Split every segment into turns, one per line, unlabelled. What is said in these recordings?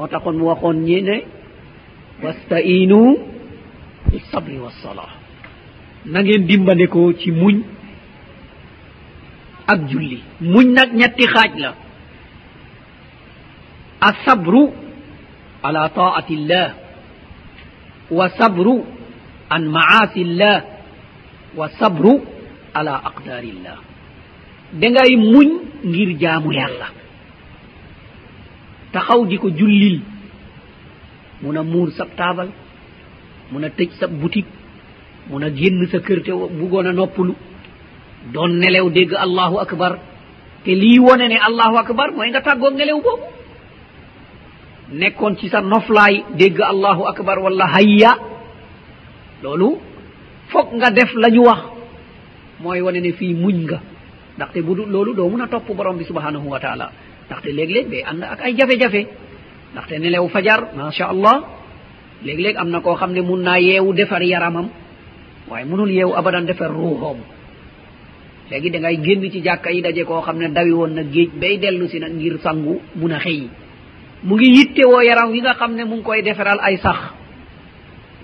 moo taxoon mu waxoon ñi ne wastainu bi sabri wassala na ngeen dimbandekoo ci muñ ak julli. Muñ nag ñetti xaaj la. Asabru ala taati illah wa sabru an maasi illah wa sabru ala aqdaari llah da muñ ngir jaamu yàlla. taxaw di ko jullil. Mun a muur sab taabal mun a tëj sab boutique mun a génn sa kër te buggoon a noppalu. Doon nelew dégg allahu akbar. Te lii wone ne allahu akbar mooy nga tàggoo nelew boobu. Nekkoon ci sa noflaay dégg allahu akbar walla hayya. Loolu foog nga def la ñu wax. Mooy wone ne fii muñ nga. Ndaxte bu du loolu doo mun a topp borom bi subhanahu wa taala. ndaxte léeg-léeg day ànd ak ay jafe-jafe. ndaxte nelew fajar macha allah léeg-léeg am na koo xam ne mun naa yeewu defar yaramam waaye munul yeewu abadan defar ruuxoom. léegi da ngay génn ci jàkka yi daje koo xam ne dawi woon na géej bay dellu si nag ngir sangu mun a xëy. mu ngi yitte woo yaram wi nga xam ne mu ngi koy defaral ay sax.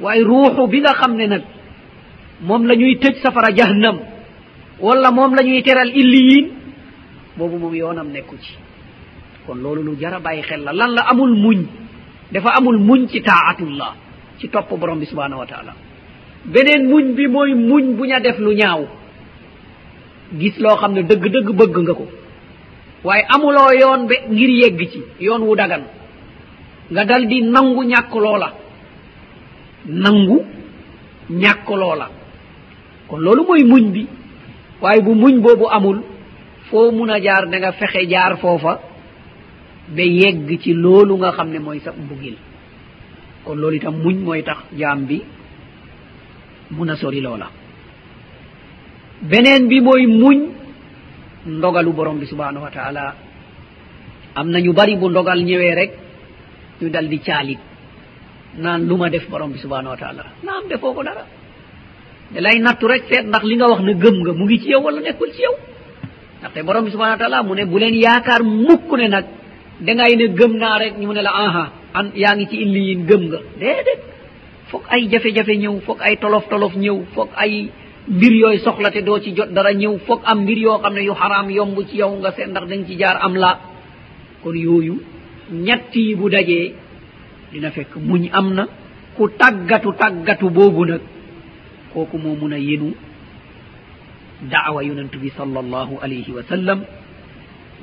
waaye ruuxu bi nga xam ne nag moom la ñuy tëj safara jahannam wala moom la ñuy teral illiyin boobu moom yoonam nekku ci. kon loolu lu jar a bàyyi xel la. Lan la amul muñ? Dafa amul muñ ci taatullah ci topp borom bi subhanahu wa taala. Beneen muñ bi mooy muñ bu ña def lu ñaaw. Gis loo xam ne dëgg-dëgg bëgg nga ko. Waaye amuloo yoon be ngir yegg ci yoon wu dagan. Nga dal di nangu ñàkk loola. Nangu ñàkk loola. Kon loolu mooy muñ bi. Waaye bu muñ boobu amul foo mun a jaar da nga fexe jaar foofa. ba yegg ci loolu nga xam ne mooy sa mbugil. kon loolu itam muñ mooy tax jaam bi mun a sori loola. beneen bi mooy muñ ndogalu borom bi subhanahu wa taala. am na ñu bari bu ndogal ñëwee rek ñu dal di caalit naan lu ma def borom bi subhanahu wa taala. naam defoo ko dara. da lay nattu rek seet ndax li nga wax ne gëm nga mu ngi ci yow wala nekkul ci yow. ndaxte borom bi subhanahu wa taala mu ne bu leen yaakaar mukk ne nag dangay ne gëm naa rek ñu mu ne la aha an yaa ngi ci illi yin gëm nga. Déedéet. Foog ay jafe-jafe ñëw foog ay tolof-tolof ñëw foog ay mbir yooyu soxla te doo ci jot dara ñëw foog am mbir yoo xam ne yu xaraam yomb ci yow nga seet ndax dañ ci jaar am laa kon yooyu ñett yi bu dajee dina fekk muñ am na. Ku tàggatu tàggatu boobu nag kooku moo mun a yenu daawa yonent bi sal allahu alayhi wa sallam.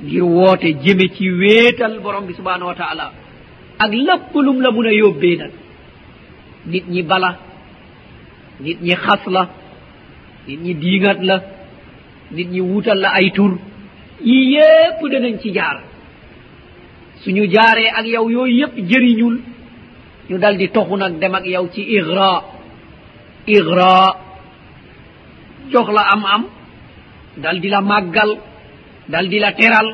ngir woote jëme ci wéetal borom bi subhanahu wa taala. ak lépp lum la mun a yóbbee nag. nit ñi bala nit ñi xas la nit ñi diingat la nit ñi wuutal la ay tur. yi yépp danañ ci jaar. suñu jaaree ak yow yooyu yépp jëriñul. ñu dal di toxu nag dem ak yow ci igra igra jox la am am dal di la màggal. dal di la teral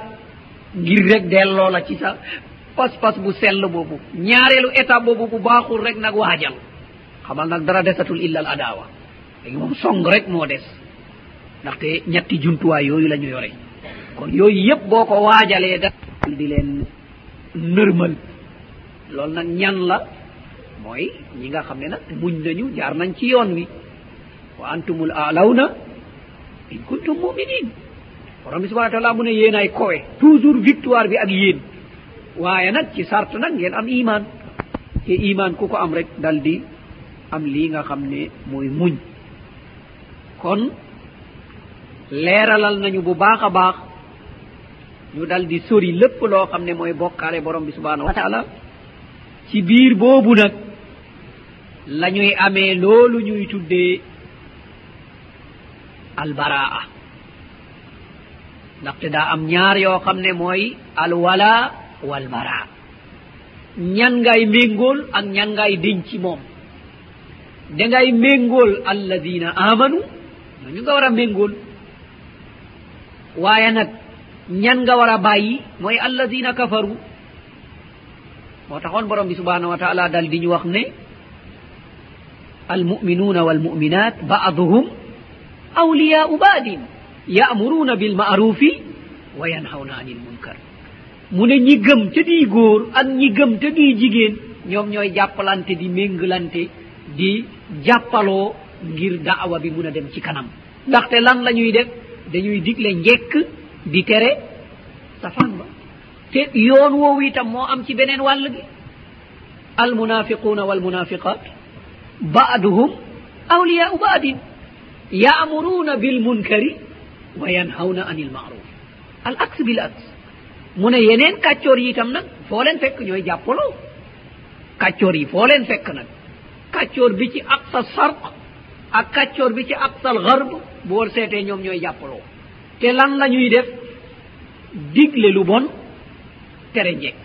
ngir rek delloo la ci sa pas-pas bu sell boobu. Ñaareelu état boobu bu baaxul rek nag waajal. Xamal nag dara desatul illa al adawa. Léegi moom song rek moo des. Ndaxte ñetti jumtuwaay yooyu la ñu yore. Kon yooyu yépp boo ko waajalee da di leen nërmal. Loolu nag ñan la? Mooy ñi nga xam ne nag muñ nañu jaar nañ ci yoon wi. Wa antumul alawna in kuntum muminin. borom bi subahana taala mu ne yéen ay kowe. Toujours victoire bi ak yéen. Waaye nag ci sart nag ngeen am iman te iman ku ko am rek dal di am lii nga xam ne mooy muñ. Kon leeralal nañu bu baax a baax. Ñu dal di sori lépp loo xam ne mooy bokkaale borom bi subhanahu wa taala. Ci biir boobu nag la ñuy amee loolu ñuy tuddee albaraa ndaxte daa am ñaar yoo xam ne mooy alwala walbara ñan ngay méngool ak ñan ngay denci moom. dangay méngool alladina amanu ñooñu nga war a méngool. waaye nag ñan nga war a bàyyi mooy alladina kafaru. moo taxoon borom bi subhanahu wa taala dal di ñu wax ne almuminuna walmuminat baaduhum awliyaau baadin. ya'muruna bilma'rufi wa yanhawna anil munkar. Mu ne ñi gëm te di góor ak ñi gëm te di jigéen ñoom ñooy jàppalante di méngalante di jàppaloo ngir daawa bi mun a dem ci kanam. Ndaxte lan la ñuy def? Dañuy digle njekk di tere safaan ba. Te yoon woowu itam moo am ci beneen wàll gi. Almunafiquuna walmunafiqat ba'duhum awliyau ba'din. Ya'muruna bilmunkari wa yanhawna anil maruf al axe bil axe mu ne yeneen kàccoor yi itam nag foo leen fekk ñooy jàppaloo kàccoor yi foo leen fekk nag kàccoor bi ci aqsa sarq ak kàccoor bi ci aqsal garb bu war seetee ñoom ñooy jàppaloo. Te lan la ñuy def? Digle lu bon tere njekk.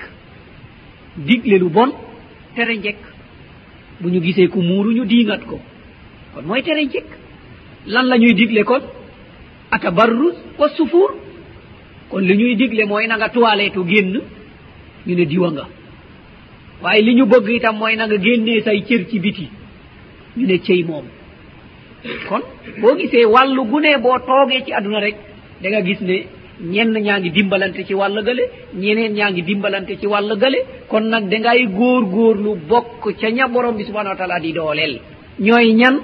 Digle lu bon tere njekk. Bu ñu gisee ku muuru ñu diingat ko. Kon mooy tere njekk. Lan la ñuy digle kon? atabarrus wa sufuur kon li ñuy digle mooy na nga toilette génn ñu ne diwa nga. Waaye li ñu bëgg itam mooy na nga génnee say cër ci biti ñu ne cëy moom. Kon boo gisee wàllu gune boo toogee ci àdduna rek da nga gis ne ñenn ñaa ngi dimbalante ci wàll gale ñeneen ñaa ngi dimbalante ci wàll gale kon nag da ngay góor góorlu bokk ca ña borom bi subhanahu wa taala di dooleel. Ñooy ñan?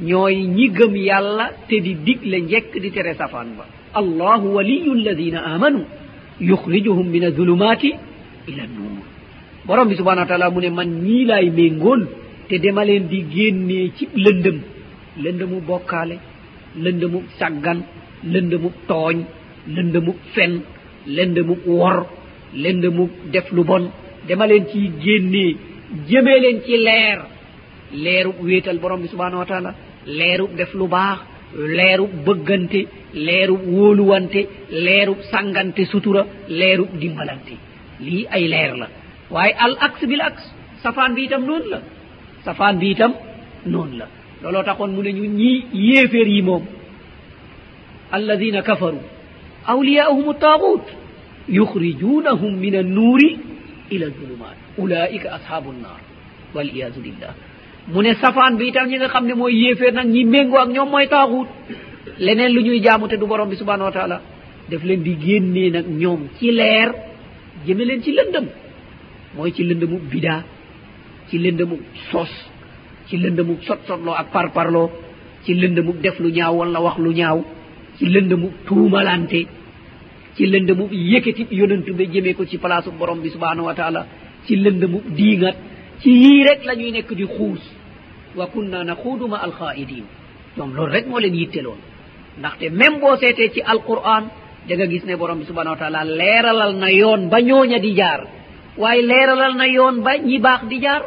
ñooy ñi gëm yàlla te di digle njekk di tere safaan ba. Allahu waliyu alladina amanu yuxrijuhum min adulumati ila nuur. Borom bi subhanahu wa taala mu ne man ñii laay méngool te dema leen di génnee ci lëndëm lëndëmu bokkaale lëndëmu saggan lëndëmu tooñ lëndëmu fen lëndëmu wor lëndëmu def lu bon dema leen ciy génnee jëmee leen ci leer. leerub wéetal borom bi subhanahu wa taala leerub def lu baax leerub bëggante leerub wóoluwante leerub sàngante sutura leerub dimbalante. Lii ay leer la. Waaye al axe bil axe safaan bi itam noonu la. Safaan bi itam noonu la. Looloo taxoon mu ne ñu ñii yéeféer yi moom alladina kafaru awliyaahum taaxut yuxrijunahum min annuuri ila aldulumat ulaika ashabu nnar waliyadu billah mu ne safaan bi itam ñi nga xam ne mooy yéeféer nag ñi méngoo ak ñoom mooy taaxuut leneen lu ñuy jaamu te du borom bi subhanahu wa taala. Daf leen di génnee nag ñoom ci leer jëme leen ci lëndëm. Mooy ci lëndëmu bidaa ci lëndëmu sos ci lëndëmu sot-sotloo ak parparloo ci lëndëmu def lu ñaaw wala wax lu ñaaw ci lëndëmu tuumalante ci lëndëmu yëkkati yonantu ba jëmee ko ci place borom bi subhanahu wa taala ci lëndëmu diingat ci yii rek la ñuy nekk di xuus. Wa kunna naxuudu ma alxaidin ñoom loolu rek moo leen yitteloon ndaxte même boo seetee ci alquran da nga gis ne borom bi subhanau wa taala leeralal na yoon ba ñooña di jaar. Waaye leeralal na yoon ba ñi baax di jaar.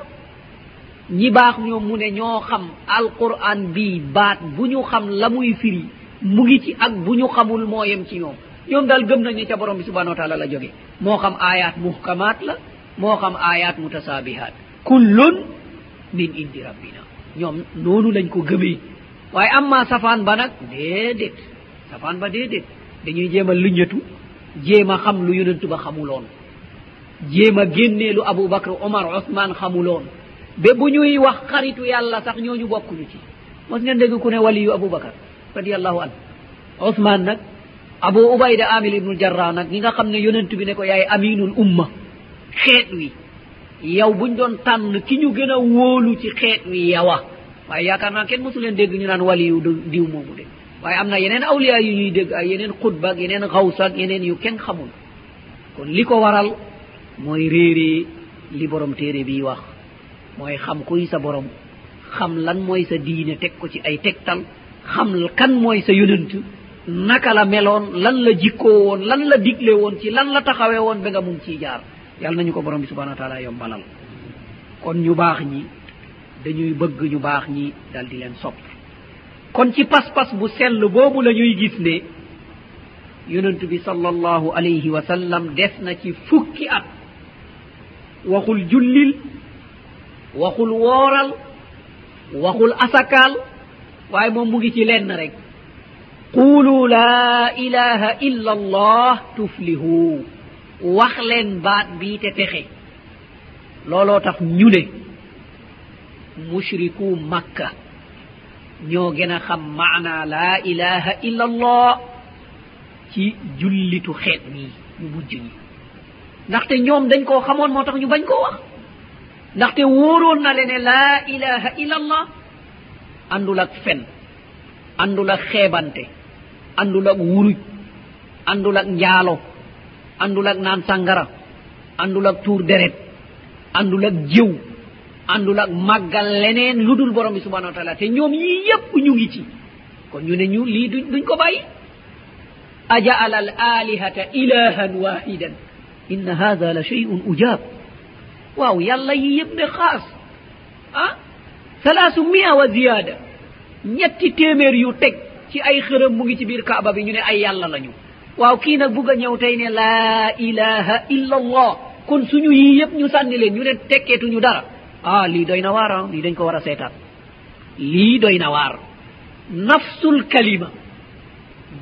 Ñi baax ñoom mu ne ñoo xam alquran bii baat bu ñu xam la muy firi mu ngi ci ak bu ñu xamul moo yem ci ñoom. Ñoom daal gëm nañ ne ca borom bi subhanau wa taala la jóge. Moo xam ayat muhkamaat la moo xam ayat mutasaabihaat kullun min indi rabbina. Ñoom noonu lañ ko gëmee. Waaye amma safaan ba nag déedéet. Safaan ba déedéet. Dañuy jéem a luññatu jéem a xam lu yonentu ba xamuloon. Jéem a génnee lu aboubacre omar ousmane xamuloon. Ba bu ñuy wax xaritu yàlla sax ñooñu bokkuñu ci. Mos ngeen dégg ku ne waliyu aboubacar radiallahu an ousmane nag abou ubayda amil ibnu jarra nag ñi nga xam ne yonentu bi ne ko yaay aminul umma xeet wi. yow buñ doon tànn ki ñu gën a wóolu ci xeet wi yawa. Waaye yaakaar naa kenn mosu leen dégg ñu naan wali yu diw moomu de. Waaye am na yeneen awliya yu ñuy dégg ay yeneen xutba ak yeneen xawsa ak yeneen yu kenn xamul. Kon li ko waral mooy réeree li borom téere bi wax. Mooy xam kuy sa borom xam lan mooy sa diine teg ko ci ay tegtal xam kan mooy sa yonent naka la meloon lan la jikkoo woon lan la digle woon ci lan la taxawee woon ba nga mun ciy jaar. yàlla nañu ko borom bi subhanahu wa taala yombalal. Kon ñu baax ñi dañuy bëgg ñu baax ñi dal di leen sopp. Kon ci pas-pas bu sell boobu la ñuy gis ne yonent bi sallallahu alayhi wa sallam des na ci fukki at. Waxul jullil waxul wooral waxul asakaal waaye moom mu ngi ci lenn rek. Qulu la ilaha illa allah tuflihu. wax leen baat bii te texe. Looloo tax ñu ne mushriku makka ñoo gën a xam maana laa ilaha illa allah ci jullitu xeet nii ñu mujj ñi. Ndaxte ñoom dañ koo xamoon moo tax ñu bañ koo wax. Ndaxte wóoroon na le ne laa ilaha illa allah andul ak fen andul ak xeebante andul ak wuruj andul ak njaalo. àndul ak naan sangara àndul ak tuur deret àndul ak jiw àndul ak màggal leneen lu dul borom bi subhanau wa taala. Te ñoom yii yépp ñu ngi ci. Kon ñu ne ñu lii duñ ko bàyyi. Ajaala al alihata ilahan wahidan inna hada la cheyun ujab waaw yàlla yi yëpp ne xaas. Ah salaasu mia wa ziyada ñetti téeméer yu teg ci ay xërëm mu ngi ci biir kaaba bi ñu ne ay yàlla lañu. waaw kii nag bugg a ñëw tey ne laa ilaha illa allah kon suñu yii yëpp ñu sànni leen ñu ne tekkeetuñu dara. Ah lii doy na waar ah lii dañ ko war a seetaat lii doy na waar. Nafsul kalima.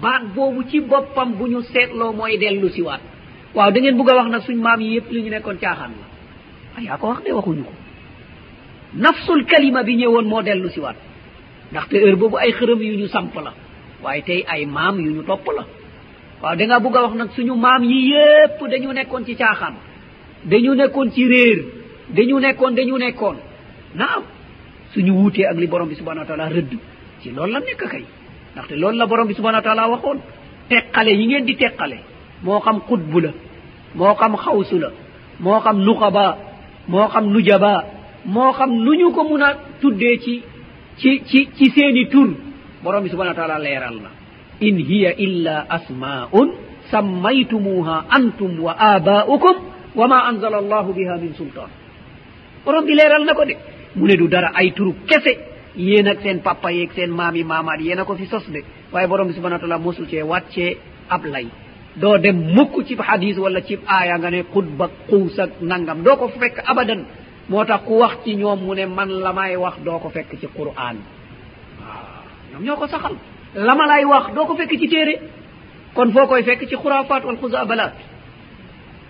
Baat boobu ci boppam bu ñu seetloo mooy dellu si waat. Waaw da ngeen bugg a wax nag suñ maam yi yëpp li ñu nekkoon caaxaan la. A yaa ko wax de waxuñu ko. Nafsul kalima bi ñëwoon moo dellu si waat. Ndaxte heure boobu ay xërëm yu ñu samp la. Waaye tey ay maam yu ñu topp la. waaw da nga bugg a wax nag suñu maam yi yépp dañu nekkoon ci caaxaan dañu nekkoon ci réer dañu nekkoon dañu nekkoon. Naaw suñu wuutee ak li borom bi subhanau wa taala rëdd ci loolu la nekk kay. Ndaxte loolu la borom bi subhanau wa taala waxoon teqale yi ngeen di teqale moo xam xutbu la moo xam xawsu la moo xam nuqaba moo xam nujaba moo xam nu ñu ko mun a tuddee ci ci ci ci seeni tur borom bi subhanau wa taala leeral na. in hiya illa asma'un sammaytumuha antum wa aba'ukum wa ma anzala allahu biha min sultan borom bi leeral na ko de. Mune du dara ay turu kese. Yéen ak seen papa yeeg seen maami maamaat yéen a ko fi sos de. Waaye borom bi subahana taala mosuce wàccee ab lay. Doo dem mukk cib hadis wala cib aaya nga ne xutba xuus ak nangam. Doo ko fekk abadan. Moo tax ku wax ci ñoom mu ne man la may wax doo ko fekk ci qur'an waaw ñoom ñoo ko saxal. lama lay wax doo ko fekk ci téere. kon foo koy fekk ci xuraafaat wal xusaabalaat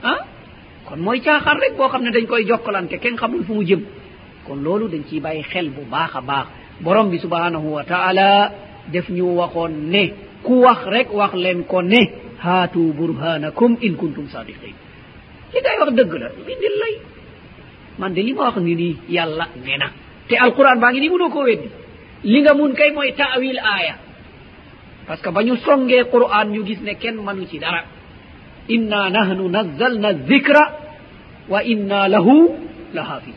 ah? kon mooy caaxaan rek boo xam ne dañ koy jokkalante kenn xamul fu mu jëm. kon loolu dañ ciy bàyyi xel bu baax a baax. Borom bi subhanahu wa taala def ñu waxoon ne ku wax rek wax leen ko ne haatu burhanakum in kuntum sadiqin li ngay wax dëgg la bindil lay. Man de li ma wax ni nii yàlla ne na. Te alquran baa ngi nii munoo koo weddi. Li nga mun kay mooy taawil aaya. parce que ba ñu songee qur'an ñu gis ne kenn manu ci dara. Inna nahnu nazzalna dicra wa inna lahu la hafiz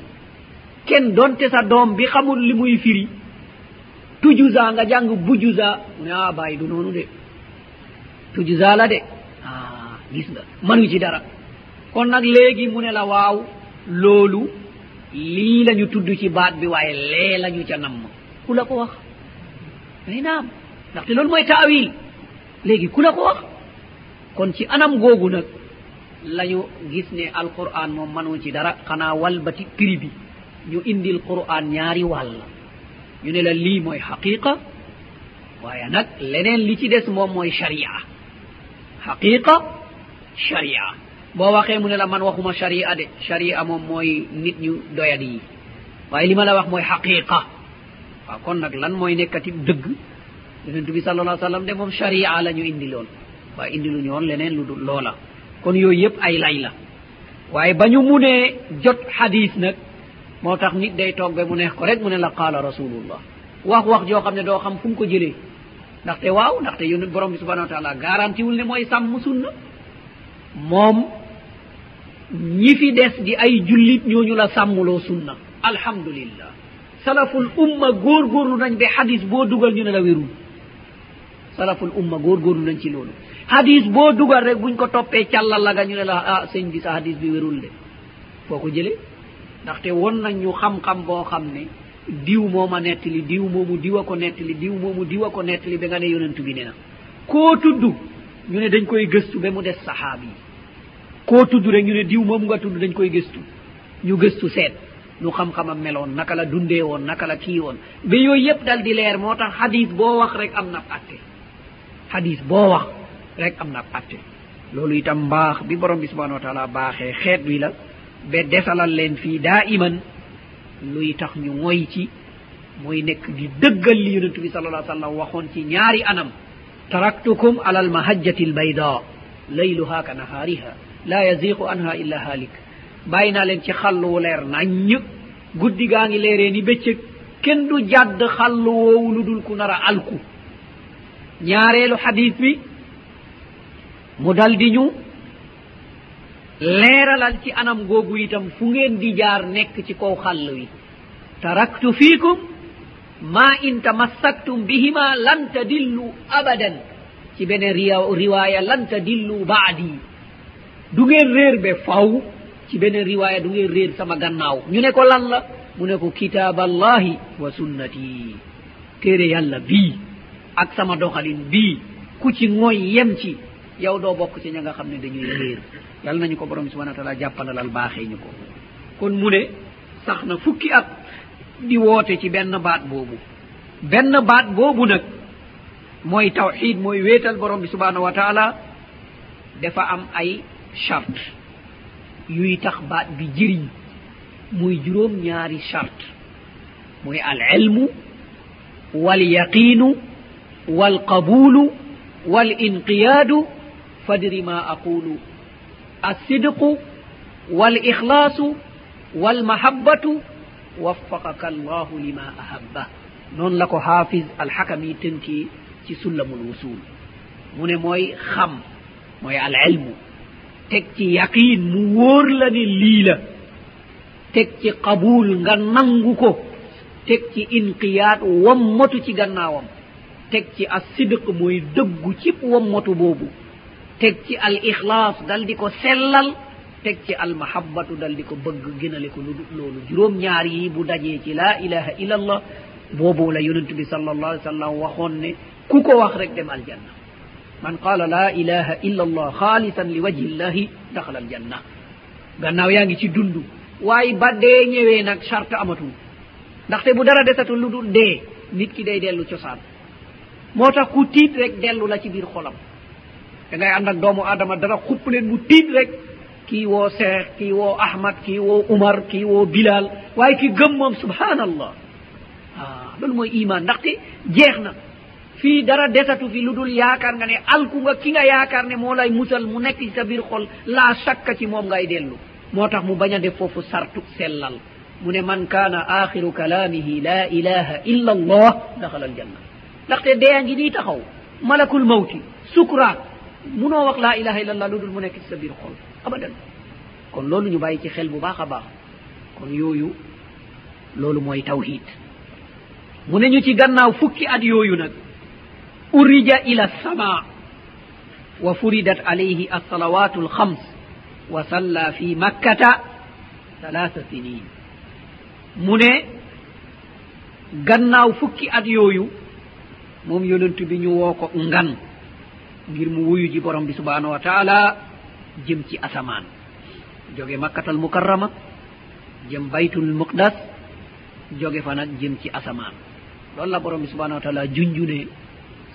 kenn donte sa doom bi xamul li muy firi tujusa nga jàng bujusa mu ne ah bàyyi du noonu de. Tujusa la de. Ah gis nga manu ci dara. Kon nag léegi mu ne la waaw loolu lii la ñu tudd ci baat bi waaye lee la ñu ca namm. Ku la ko wax? Mais naam. ndaxte loolu mooy taawil. Léegi ku la ko wax kon ci anam googu nag lañu gis ne alquran moom manu ci dara xanaa walbati prix bi ñu indil quran ñaari wàll. Ñu ne la lii mooy xaqiqa waaye nag leneen li ci des moom mooy sharia. Xaqiqa sharia. Boo waxee mu ne la man waxuma sharia de sharia moom mooy nit ñu doyadi yi. Waaye li ma la wax mooy xaqiqa waaw kon nag lan mooy nekkati dëgg? yonentu bi sal allah sallam de moom sharia la ñu indi loon. Waaye indi lu ñu leneen lu dul loola. Kon yooyu yëpp ay lay la. Waaye ba ñu munee jot hadis nag moo tax nit day toog ba mu neex ko rek mu ne la qaala rasulullah wax wax joo xam ne doo xam fu mu ko jëlee. Ndaxte waaw ndaxte yonent borom bi subhanau wa taala garanti wul ne mooy sàmm sunna. Moom ñi fi des di ay jullit ñooñu la sàmmuloo sunna. Alhamdulillah. Salaful umma góorgóorlu nañ ba hadis boo dugal ñu ne la wérul. salaful umma góorgóorlu nañ ci loolu. Hadis boo dugal rek buñ ko toppee càllal la nga ñu ne la ah sëñ bi sa hadis bi wérul de. Foo ko jëlee? Ndaxte won nañ ñu xam-xam boo xam ne diw mooma nettali diw moomu diwa ko nettali diw moomu diwa ko nettali ba nga ne yonentu bi ne na. Koo tudd ñu ne dañ koy gëstu ba mu des sahaabi yi. Koo tudd rek ñu ne diw moomu nga tudd dañ koy gëstu. Ñu gëstu seet nu xam-xamam meloon naka la dundee woon naka la kii woon. Ba yooyu yépp dal di leer moo tax hadis boo wax rek am na atte hadis boo wax rek am na atte loolu itam mbaax bi borom bi subhanau wa taala baaxee xeet wi la ba desalal leen fii daa iman luy tax ñu moy ci mooy nekk di dëggal li yonentu bi sal allah sallam waxoon ci ñaari anam. Taraktukum ala almahajjati albayda layluha ka nahaariha la yasiqu anha illa haalik. Bàyyi naa leen ci xalluwu leer naññ guddi gaa ngi leeree ni bëccëg kenn du jàdd xallu woowu lu dul ku nar a alku. ñaareelu xadis bi mu dal di ñu leeralal ci anam googu itam fu ngeen di jaar nekk ci kow xàll wi. taraktu fiikum ma in tamassaktum bihima lan tadillu abadan. ci beneen riwaaya lan tadillu baadi du ngeen réer be faw. ci beneen riwaaya du ngeen réer sama gannaaw. ñu ne ko lan la? mu ne ko kitaab allahi wa sunnati. téere yàlla bii. ak sama doxalin bii ku ci mooy yem ci yow doo bokk ci ña nga xam ne dañuy réer. Yàlla nañu ko borom subhana taala jàppandalal baaxee ñu ko. Kon mu ne sax na fukki at di woote ci benn baat boobu. Benn baat boobu nag mooy tawxid mooy wéetal borom bi subhanahu wa taala dafa am ay charte yuy tax baat bi jëriñ. Muy juróom ñaari charte. Muy al ilmu wal yaqinu والقبول والانقياد fadri ma aqulu. الصدق والإخلاص والمحبة وفقك الله لما أحبه noon la ko hafiz alhakami tenti ci sullamul wusul mu ne mooy xam mooy al ilmu teg ci yaqin mu wóor la ne lii la. Teg ci qabul nga nangu ko. Teg ci inqiyaat wammatu ci gannaawam. teg ci as sidq mooy dëggu ci wammatu boobu. teg ci al ixlaas dal di ko sellal teg ci al mahabbatu dal di ko bëgg gënale ko lu loolu. Juróom ñaar yi bu dajee ci laa ilaha illa allah boobu la yonent bi sal allah alih sallam waxoon ne ku ko wax rek dem aljanna. Man qala la ilaha illa allah xaalisan li wajhi llahi daxala aljanna. Gannaaw yaa ngi ci dund waaye ba dee ñëwee nag charte amatul. Ndaxte bu dara desatul lu dul dee nit ki day dellu cosaan. moo tax ku tiit rek dellu la ci biir xolam. da ngay ànd ak doomu aadama dara xupp leen mu tiit rek. kii woo seex kii woo ahmad kii woo umar kii woo bilal waaye ki gëm moom subhanallah ah loolu mooy iman ndaxte jeex na. Fii dara desatu fi lu dul yaakaar nga ne alku nga ki nga yaakaar ne moo lay musal mu nekk ci sa biir xol laa sakka ci moom ngay dellu. Moo tax mu bañ a def foofu sartu sellal. Mu ne man kaana axiru kalaamihi la ilaha illa allah daxala aljanna ndaxte deya ngi nii taxaw malakul mawti sukuraat munoo wax laa ilaha illa allah lu dul mu nekk ci sa biir xol abadan kon loolu ñu bàyyi ci xel bu baax a baax kon yooyu loolu mooy tawhid mu ne ñu ci gannaaw fukki at yooyu nag أرج إلى السماء وفردت عليه الصلوات الخمس وصلى في مكة ثلاث سنين من gannaaw fukki at yooyu moom yonent bi ñu woo ko ngan ngir mu wuyu ji borom bi subhanahu wa taala jëm ci asamaan. Joge makkatal mukarrama jëm baytul muqdas joge fa nag jëm ci asamaan. Loolu la borom bi subhanahu wa taala junjune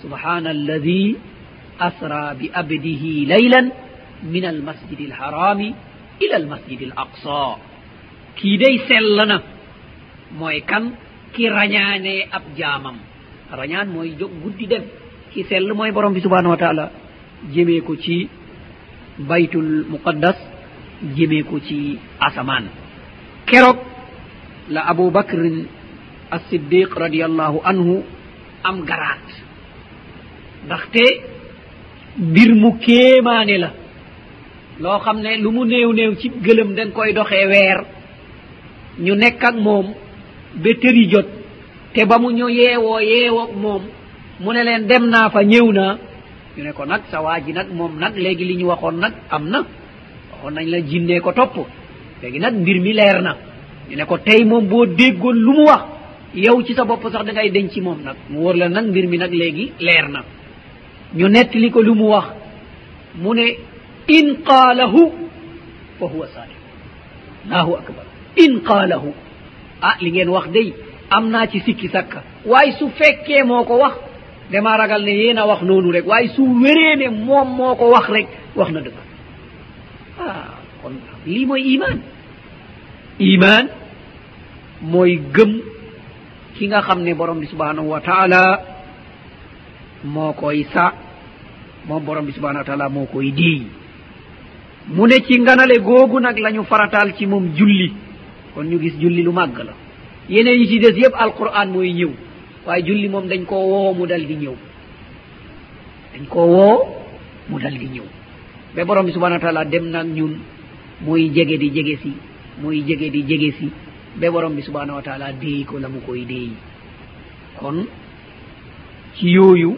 subhana alladi asra bi abdihi laylan min almasjidi alharami ila almasjidi al aqsa. Kii day sell na mooy kan ki rañaanee ab jaamam. rañaan mooy jóg guddi dem ki sell mooy borom bi subhanahu wa taala jëmee ko ci baytul muqaddas jëmee ko ci asamaan. Keroog la aboubacrin assiddiq radiallahu anhu am garaat. Ndaxte mbir mu kéemaane la. Loo xam ne lu mu néew néew ci gëlëm dañ koy doxee weer. Ñu nekk ak moom ba tëri jot. te ba mu ñu yeewoo yeewoo moom. Mu ne leen dem naa fa ñëw naa ñu ne ko nag sa waa ji nag moom nag léegi li ñu waxoon nag am na. Waxoon nañ la jinnee ko topp. Léegi nag mbir mi leer na. Ñu ne ko tey moom boo déggoon lu mu wax yow ci sa bopp sax da ngay denc moom nag. Mu wóor leen nag mbir mi nag léegi leer na. Ñu nettali ko lu mu wax. Mu ne in qaalahu fa huwa sadiq allahu akbar. In qaalahu. Ah li ngeen wax day am naa ci sikki sakka. Waaye su fekkee moo ko wax dama ragal ne yéen a wax noonu rek. Waaye su wéree ne moom moo ko wax rek wax na dëgg. Ah kon lii mooy iman iman mooy gëm ki nga xam ne borom bi subhanahu wa taala moo koy sa moom borom bi subhanahu wa taala moo koy déey mu ne ci nganale googu nag la ñu farataal ci moom julli. Kon ñu gis julli lu màgg la. yeneen yi ci des yëpp alquran mooy ñëw. Waaye julli moom dañ koo woo mu dal di ñëw. Dañ koo woo mu dal di ñëw. Ba borom bi subhana wa taala dem nag ñun muy jege di jege si muy jege di jege si ba borom bi subhanau wa taala déey ko la mu koy déeyi kon ci yooyu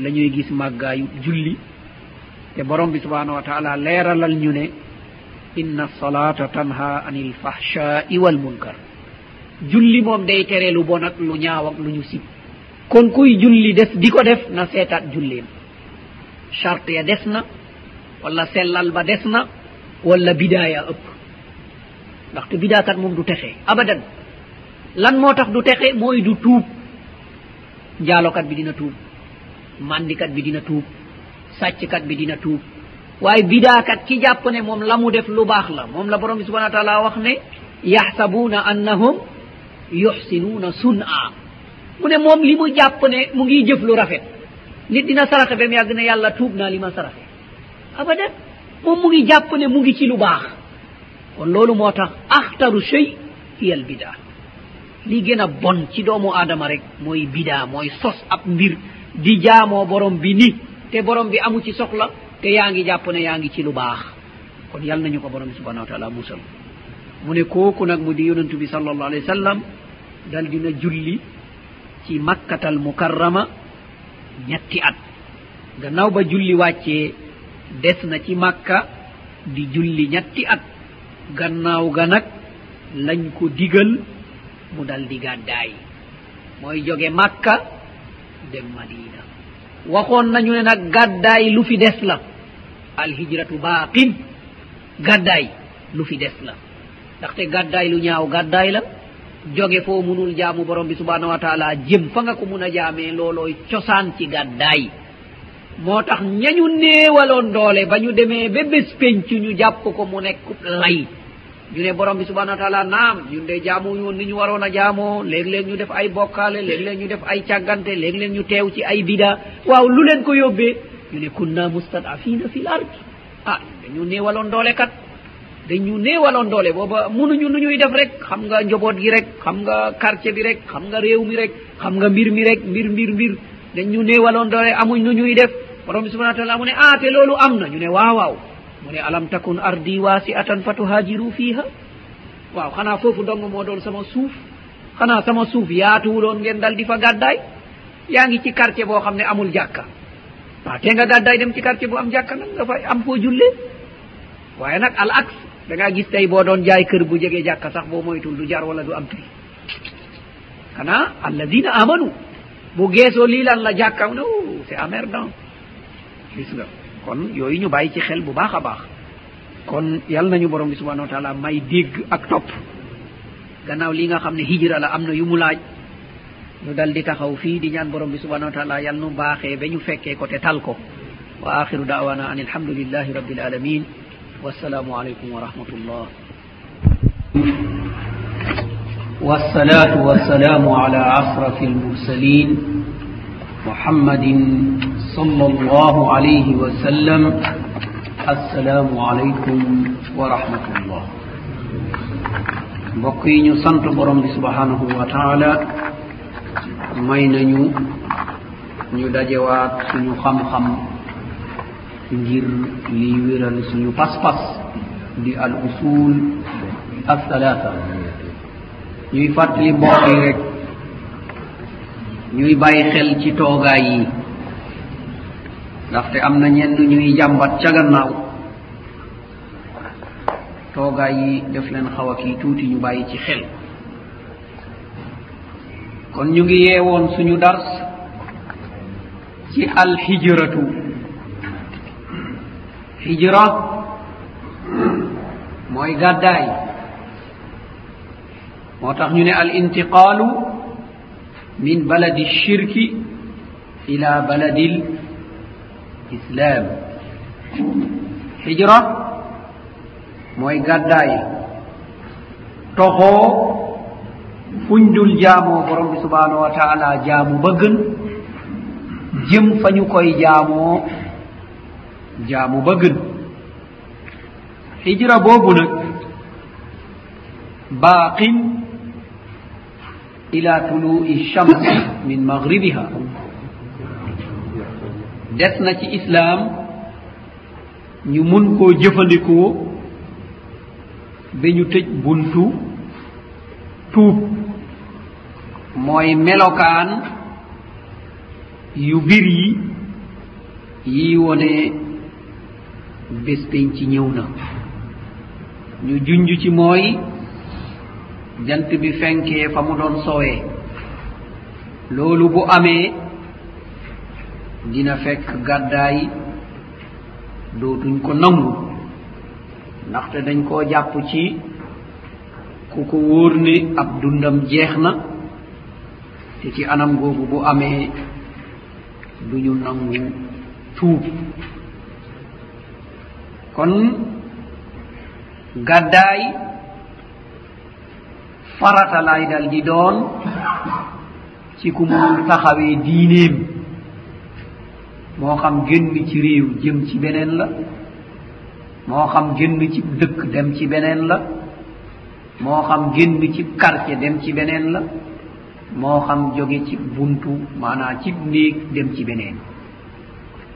la ñuy gis màggaayu julli. Te borom bi subhanau wa taala leeralal ñu ne inna salata tanha anil fahshai wal munkar. julli moom day tere lu bon ak lu ñaaw ak lu ñu sib. Kon kuy julli des di ko def na seetaat julleem. Charte ya des na walla sellal ba des na walla bidaaya ëpp. Ndaxte bidaakat moom du texe abadan. Lan moo tax du texe? Mooy du tuub. Njaalokat bi dina tuub mandikat bi dina tuub sàcckat bi dina tuub. Waaye bidaakat ki jàpp ne moom la mu def lu baax la moom la borom bi subhana wa taala wax ne yaxsabuuna annahum yuxsinuuna sun'a. Mu ne moom li mu jàpp ne mu ngi jëf lu rafet. Nit dina saraxe ba mu yàgg ne yàlla tuub naa li ma saraxe. Abadan moom mu ngi jàpp ne mu ngi ci lu baax. Kon loolu moo tax axtaru chey hiyal bida li gën a bon ci doomu aadama rek mooy bida mooy sos ab mbir di jaamoo borom bi ni. Te borom bi amu ci soxla te yaa ngi jàpp ne yaa ngi ci lu baax. Kon yal nañu ko borom bi subhanahu wa taala musal. Mu ne kooku nag mu di yonantu bi sallallahu alayhi wa sallam dal dina julli ci makkatal mukarrama ñetti at. Gannaaw ba julli wàccee des na ci makka di julli ñetti at. Gannaaw ga nag lañ ko digal mu dal di gàddaay. Mooy joge makka dem madina. Waxoon nañu ne nag gàddaay lu fi des la. Alhijratu baaqin. Gàddaay lu fi des la. Ndaxte gàddaay lu ñaaw gàddaay la. joge foo munul jaamu borom bi subhanahu wa taala jëm fa nga ko mun a jaamee loolooy cosaan ci gàddaay. Moo tax ñañu néewaloon doole ba ñu demee ba bés penc ñu jàpp ko mu nekk lay. Ñu ne borom bi subhanahu wa taala naam ñun de jaamu woon ni ñu waroon a jaamoo. Léeg-léeg ñu def ay bokkaale léeg-léeg ñu def ay càggante léeg-léeg ñu teew ci ay bida. Waaw lu leen ko yóbbee? Ñu ne kunna mustadafina fi l ard. Ah dañu néewaloon doole kat. dañu néewaloon doole booba munuñu nu ñuy def rek. Xam nga njoboot gi rek xam nga quartier bi rek xam nga réew mi rek xam nga mbir mi rek mbir mbir mbir. Dañu néewaloon doole amuñ nu ñuy def. Borom bi subhana taala mu ne ah te loolu am na. Ñu ne waaw waaw. Mu ne alam takun ardi waasi'atan fa tuhajiru fiiha waaw xanaa foofu dong moo doon sama suuf. Xanaa sama suuf yaatuwuloon ngeen dal di fa gàddaay? Yaa ngi ci quartier boo xam ne amul jàkka. Waaw te nga gàddaay dem ci quartier bu am jàkka nag nga fay am foo julle waaye nag al axe da ngaa gis tey boo doon jaay kër bu jege jàkka sax boo moytul du jar wala du am prix. Xanaa alladina amanu bu geesoo lii lan la jàkkam no oh, c' est amerdant gis nga kon yooyu ñu bàyyi ci xel bu baax a baax. Kon yal nañu borom bi subhanau wa taala may dégg ak topp. Gannaaw li nga xam ne hijra la am na yu mu laaj. Ñu dal di taxaw fii di ñaan borom bi subhanau wa taala yal nu baaxee ba ñu fekkee ko te tal ko. Wa axiru daawana an alhamdulillahi rabbil alamin والسلام عليكم ورحمة الله والصلاة والسلام على أشرف المرسلين محمد صلى الله عليه وسلم السلام عليكم ورحمة الله mbokkiñu sant borom bi subhanahu wa taala. May nañu ñu dajewaat suñu xam-xam ngir liy wéral suñu pas-pas di al usul althalatha ñuy fàttali mbokk yi rek ñuy bàyyi xel ci toogaay yi ndaxte am na ñenn ñuy jàmbat ca gannaaw. Toogaay yi def leen xaw a kii tuuti ñu bàyyi ci xel. Kon ñu ngi yeewoon suñu dars ci alhijratu. hijra mooy gàddaay. Moo tax ñu ne al intiqaalu min baladi shirki ila baladi l islam hijra mooy gàddaay. Toxoo fuñ dul jaamoo borom bi subhanahu wa taala jaamu ba gën jëm fa ñu koy jaamoo jaamu ba gën
hijra boobu nag baaqin ila tului chams min magribiha des na ci islaam ñu mun koo jëfandikoo ba ñu tëj buntu tuub. Mooy melokaan yu bir yi yii wone bés penc ñëw na. Ñu junj ci mooy jant bi fenkee fa mu doon sowee. Loolu bu amee dina fekk gàddaay dootuñ ko nangu. Ndaxte dañ koo jàpp ci ku ko wóor ne ab dundam jeex na te ci anam googu bu amee duñu nangu tuub. kon gaddaay farata lay dal di doon ci ku munul taxawee diineem moo xam génn ci réew jëm ci beneen la moo xam génn ci dëkk dem ci beneen la moo xam génn ci quartier dem ci beneen la moo xam jóge ci buntu maanaa ci néeg dem ci beneen.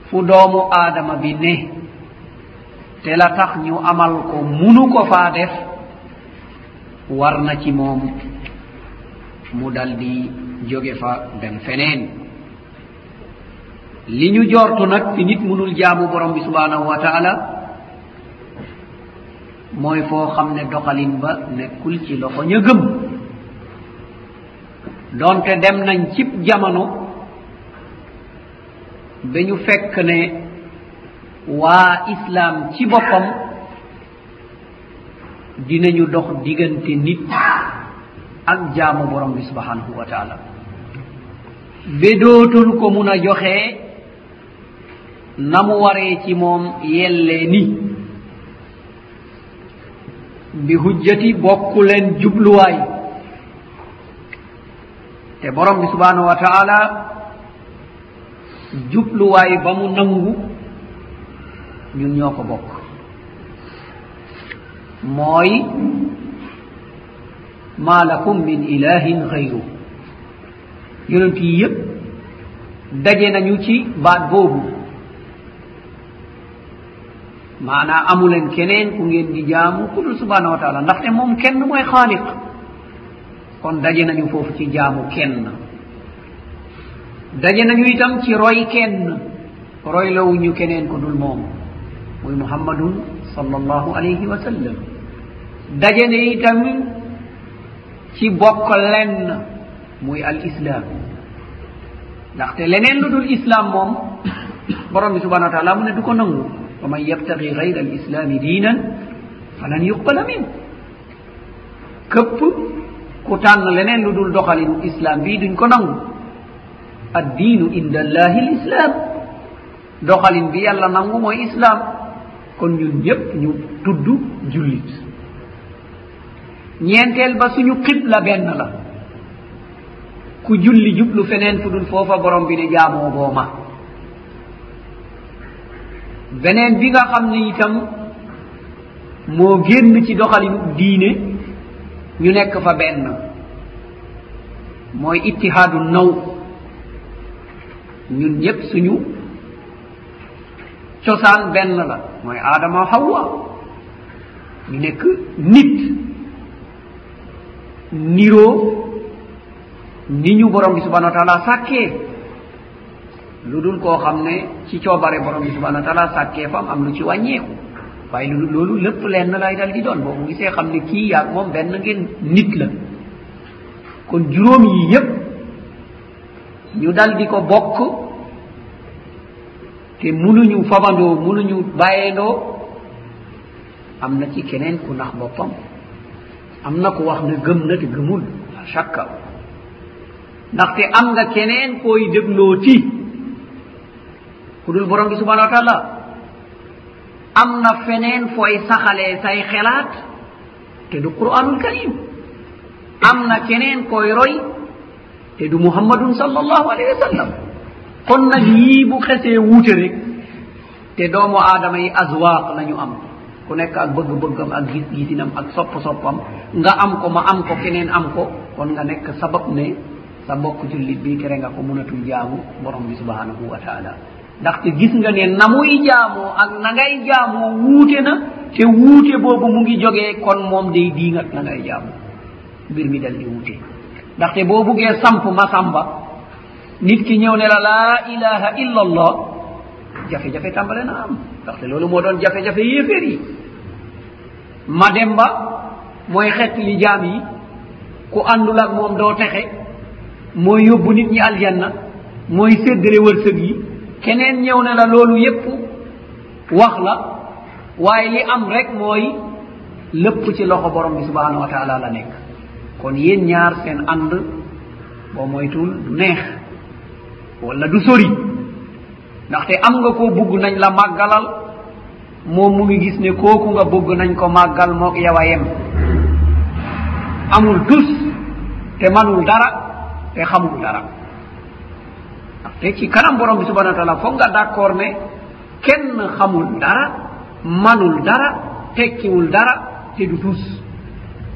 Fu doomu aadama bi ne te la tax ñu amal ko munu ko faa def war na ci moom mu dal di jóge fa dem feneen. Li ñu jortu nag fi nit munul jaamu borom bi subhanahu wa taala mooy foo xam ne doxalin ba nekkul ci loxo ña gëm. Donte dem nañ cib jamono ba ñu fekk ne waa islaam ci boppam dinañu dox diggante nit ak jaamu borom bi subhanahu wa taala. Ba dootul ko mun a joxee na mu waree ci moom yellee ni. Bi hujjati bokku leen jubluwaay. Te borom bi subhanahu wa taala jubluwaay ba mu nangu ñun ñoo ko bokk. Mooy maa lakum min ilahin xayru. Yonent yi yépp daje nañu ci baat boobu. Maanaa amuleen keneen ku ngeen di jaamu ku dul subhanahu wa taala ndaxte moom kenn mooy xaaliq. Kon daje nañu foofu ci jaamu kenn. Daje nañu itam ci roy kenn. Roy roylawuñu keneen ku dul moom. muy mouhammadum sallllahu alayhi wa sallam. Dajene itam ci bokk lenn muy al islam ndaxte leneen lu dul islam moom borom bi subhanau wa taala mu ne du ko nangu. Wa man yabtagi gayra al islami diinan falan yuqbala min këpp ku tànn leneen lu dul doxalin islam bii duñ ko nangu. Addiinu inda allahi l islam doxalin bi yàlla nangu mooy islam kon ñun ñëpp ñu tudd jullit. Ñeenteel ba suñu xibla benn la. Ku julli jublu feneen fu dul foofa borom bi ne jaamoo booma beneen bi nga xam ne itam moo génn ci doxalinu diine ñu nekk fa benn. Mooy ittihaadu naw. Ñun ñëpp suñu cosaan benn la. Mooy aadama hawa. Ñu nekk nit. Niroo ni ñu borom bi subhanau wa taala sàkkee. Lu dul koo xam ne ci coobare borom bi subhanau wa taala sàkkee fam am lu ci wàññeeku. Waaye lu loolu lépp lenn lay dal di doon. Boobu gisee xam ne kii yaag moom benn ngeen nit la. Kon juróom yi yépp ñu dal di ko bokk te munuñu fabandoo munuñu bàyyeendoo am na ci keneen ku nax boppam am na ko wax ne gëm na te gëmul la chaque ndaxte am nga keneen koy dégloo ti ku dul borom bi subhanau wa taala. Am na feneen fooy saxalee say xelaat te du qur'anul karim. Am na keneen koy roy te du muhammadun sall allahu alayhi wa sallam kon nag yii bu xesee wuute rek te doomu aadama yi aswaaq la ñu am. Ku nekk ak bëgg-bëggam ak gis-gisinam ak sopp-soppam. Nga am ko ma am ko keneen am ko. Kon nga nekk sabab ne sa bokk jullit bi tere nga ko munatul jaamu borom bi subhanahu wa taala. Ndaxte gis nga ne na muy jaamoo ak na ngay jaamoo wuute na te wuute boobu mu ngi jogee kon moom day diingat na ngay jaamoo mbir mi dal di wuute. Ndaxte boo buggee samp ma samba nit ki ñëw ne la laa ilaha illa allah jafe-jafe tàmbale na am ndaxte loolu moo doon jafe-jafe yéeféer yi. Ma dem ba mooy xett li jaam yi ku àndul ak moom doo texe mooy yóbbu nit ñi aljanna mooy séddale wërsëg yi. Keneen ñëw ne la loolu yépp wax la waaye li am rek mooy lépp ci loxo borom bi subhanahu wa taala la nekk. Kon yéen ñaar seen ànd boo moytuwul du neex. walla du sori. Ndaxte am nga koo bugg nañ la màggalal moom mu ngi gis ne kooku nga bugg nañ ko màggal moog yow a yem. Amul tus te manul dara te xamul dara. Ndaxte ci kanam borom bi subhanau wa taala foog nga d' accord ne kenn xamul dara manul dara tekkiwul dara te du tus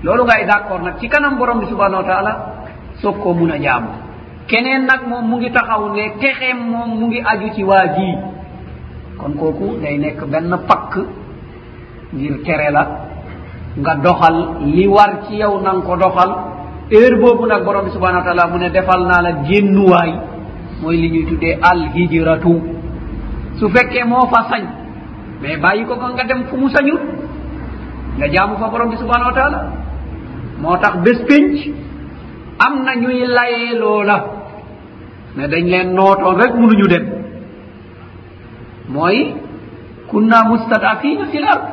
loolu ngay d' accord nag ci kanam borom bi subhanau wa taala soog koo mun a jaamu. keneen nag moom mu ngi taxaw ne texeem moom mu ngi aju ci waa jii kon kooku day nekk benn pakk ngir tere la nga doxal li war ci yow na nga ko doxal. Heure boobu nag borom bi subhanau wa taala mu ne defal naa la génnuwaay mooy li ñuy tuddee alhijratu. Su fekkee moo fa sañ mais bàyyi ko ko nga dem fu mu sañul nga jaamu fa borom bi subhanau wa taala moo tax bés pénc am na ñuy layee loola. ne dañ leen nootoon rek munuñu dem. Mooy kunna mustadafina fi l ard.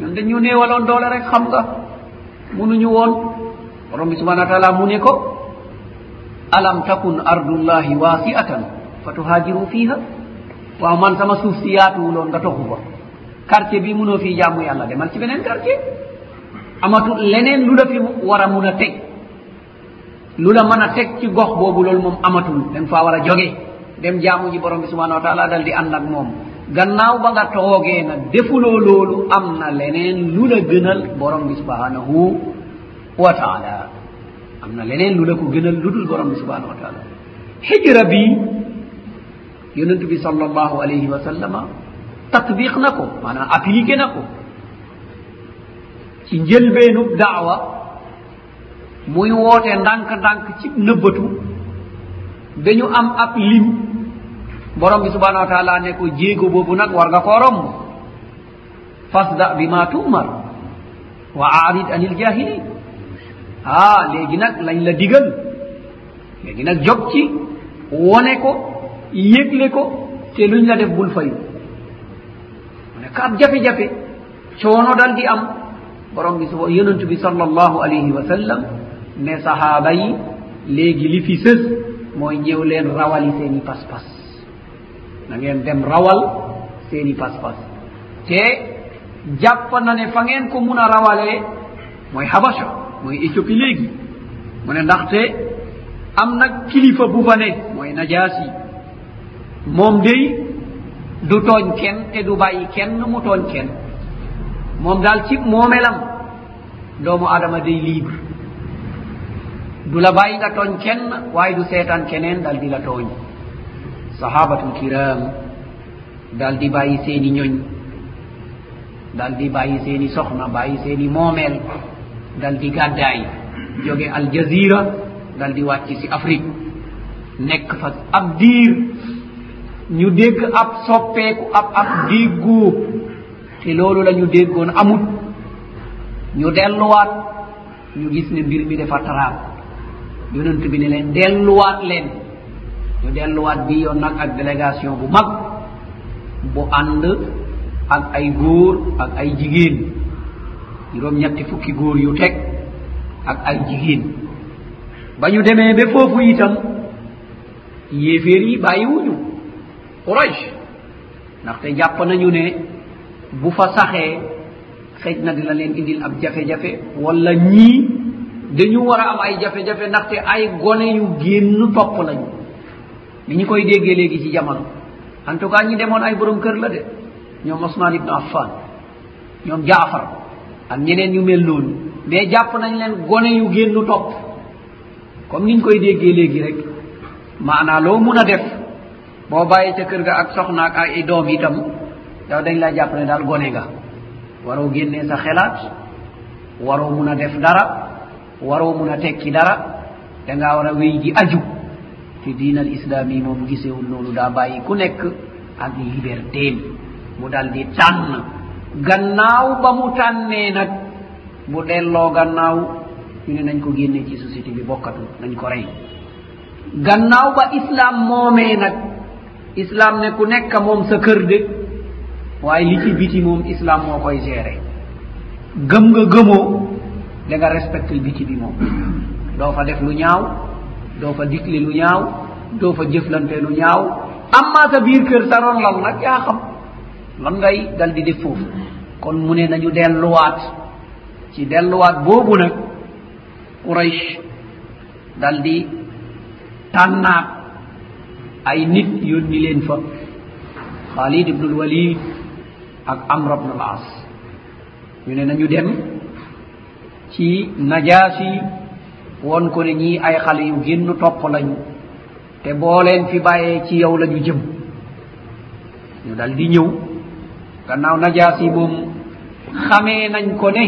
Ñun dañu néewaloon doole rek xam nga. Munuñu woon. Borom bi subhana wa taala mu ne ko alam takun ardullahi wasi'atan fa tuhajiru fiha waaw man sama suuf si yaatuwuloon nga toxu fa quartier bi munoo fii jaamu yàlla demal ci beneen quartier. Amatu leneen lu la fi war a mun a teg. lu la mën a teg ci gox boobu loolu moom amatul. Dañ faa war a jóge dem jaamu ji borom bi subhanahu wa taala dal di ànd ak moom. Gannaaw ba nga toogee nag defuloo loolu am na leneen lu la gënal borom bi subhanahu wa taala am na leneen lu la ko gënal lu dul borom bi subhanahu wa taala hijra bi yonent bi sal allahu alayhi wa sallama tatbiq na ko maanaam appliqué na ko. Ci njëlbeenub daawa muy woote ndànk-ndànk ci nëbbatu dañu am ab lim. Borom bi subhanahu wa taala ne ko jéego boobu nag war nga koo romb. Fasda bi ma tumar wa arid anil jahilin ah léegi nag lañ la digal. Léegi nag jog ci wone ko yëgle ko te luñ la def bul fayu. Mu ne ka ab jafe-jafe coono dal di am. Borom bi suba yonentu bi sal allahu alayhi wa sallam ne sahaaba yi léegi li fi sës mooy ñëw leen rawali seen i pas-pas. Na ngeen dem rawal seen i pas-pas. Te jàpp na ne fa ngeen ko mun a rawalee mooy habasha mooy éthiopie léegi. Mu ne ndaxte am na kilifa bu fa ne mooy najaasi. Moom day du tooñ kenn te du bàyyi kenn mu tooñ kenn. Moom daal ci moomelam doomu adama day libre. du la bàyyi nga tooñ kenn waaye du seetaan keneen dal di la tooñ sahabatul kiram dal di bàyyi seeni ñoñ dal di bàyyi seeni soxna bàyyi seeni moomeel dal di gàddaay jóge aljazira dal di wàcc si afrique. Nekk fa ab diir ñu dégg ab soppeeku ab ab diggu te loolu la ñu déggoon amut. Ñu delluwaat ñu gis ne mbir mi dafa taraam yonent bi ne leen delluwaat leen. Ñu delluwaat bi yoon nag ak délégation bu mag bu ànd ak ay góor ak ay jigéen. Juróom ñetti fukki góor yu teg ak ay jigéen. Ba ñu demee ba foofu itam yéeféer yi bàyyi wuñu quraish ndaxte jàpp nañu ne bu fa saxee xëj na dina leen indil ab jafe-jafe wala ñii dañu war a am ay jafe-jafe ndaxte ay gone yu génn topp lañu ni ñu koy déggee léegi ci jamono. En tout cas ñi demoon ay borom kër la de. Ñoom osman ibnu affan ñoom jaafar ak ñeneen ñu mel noonu. Mais jàpp nañ leen gone yu génn topp. Comme niñ koy déggee léegi rek maanaa loo mun a def boo bàyyi ca kër ga ak soxna ak ay doom itam daw dañ laa jàpp ne daal gone nga. Waroo génnee sa xelaat waroo mun a def dara waroo mun a tekki dara da ngaa war a wéy di aju. Te fi al islam yi moom gisewul noonu daa bàyyi ku nekk ak libertéem. Mu dal di tànn. Gannaaw ba mu tànnee nag bu delloo gannaaw ñu ne nañ ko génne ci société bi bokkatu nañ ko rey. Gannaaw ba islam moomee nag islam ne ku nekk moom sa kër de waaye li ci biti moom islam moo koy géré gëm nga gëmoo le nga respecté bi bi moom. Doo fa def lu ñaaw doo fa dikli lu ñaaw doo fa jëflante lu ñaaw. Amma sa biir kër sa ron lan nag yaa xam lan ngay dal di def foofu. Kon mu ne nañu delluwaat ci delluwaat boobu nag quraish dal di tànnaat ay nit yónni leen fa. Xaalid ibnul walid ak amr ibnul as ñu ne nañu dem ci najaas yi won ko ne ñii ay xale yu génn topp lañu te boo leen fi bàyyee ci yow la ñu jëm. Ñu dal di ñëw. Gannaaw najaas yi moom xamee nañ ko ne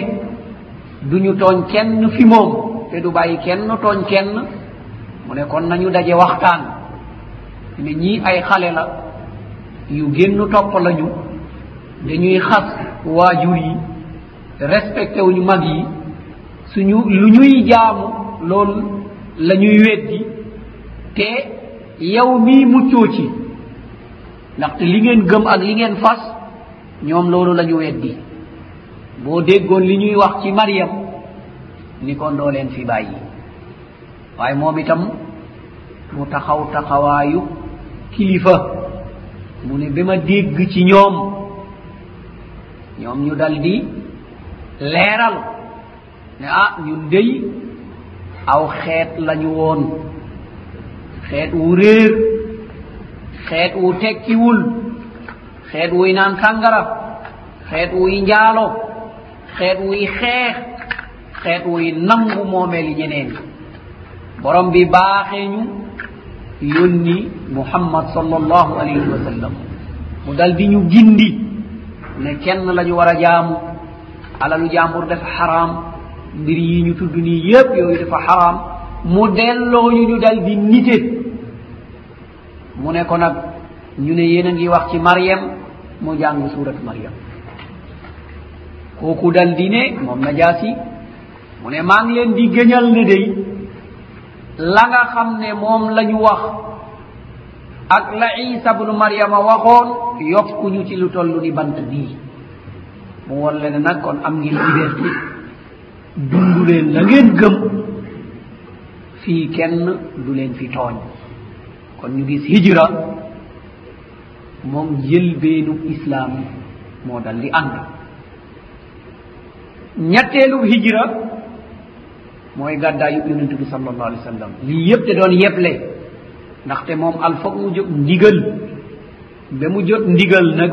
duñu tooñ kenn fi moom te du bàyyi kenn tooñ kenn. Mu ne kon nañu daje waxtaan. Ne ñii ay xale la yu génn topp lañu dañuy xas waajur yi respecté wuñu mag yi suñu lu ñuy jaamu loolu la ñuy weddi te yow mii muccoo ci ndaxte li ngeen gëm ak li ngeen fas ñoom loolu la ñu weddi boo déggoon li ñuy wax ci mariam ni kon doo leen fi bàyyi waaye moom itam mu taxaw taxawaayu kilifa mu ne ba ma dégg ci ñoom ñoom ñu dal di leeral ne ah ñun dey aw xeet lañu woon. Xeet wu réer xeet wu tekkiwul xeet wuy naan kàngara xeet wuy njaalo xeet wuy xeex xeet wuy nangu moomeeli ñeneen. Borom bi baaxee ñu yónni muhammad sal allahu alayhi wa sallam. Mu dal di ñu gindi ne kenn la ñu war a jaamu alalu jaambur def xaraam mbir yi ñu tudd nii yépp yooyu dafa xaraam. Mu delloo ñu ñu dal di nite mu ne ko nag ñu ne yéen a ngi wax ci mariam mu jàng surat mariam kooku dal di ne moom na jaasi mu ne maa ngi leen di gëñal ne day la nga xam ne moom la ñu wax ak la isa bnu mariama waxoon yokkuñu ci lu toll ni bant bii. Mu won le ne nag kon am ngeen liberté. dund leen la ngeen gëm fii kenn du leen fi tooñ. Kon ñu gis hijra moom yëlbeenu islaam moo dal di ànd. Ñetteelu hijra mooy gàddaayu yonente bi sal allahu alih w sallam. Lii yëpp te doon yeble ndaxte moom al foog mu jot ndigal. Ba mu jot ndigal nag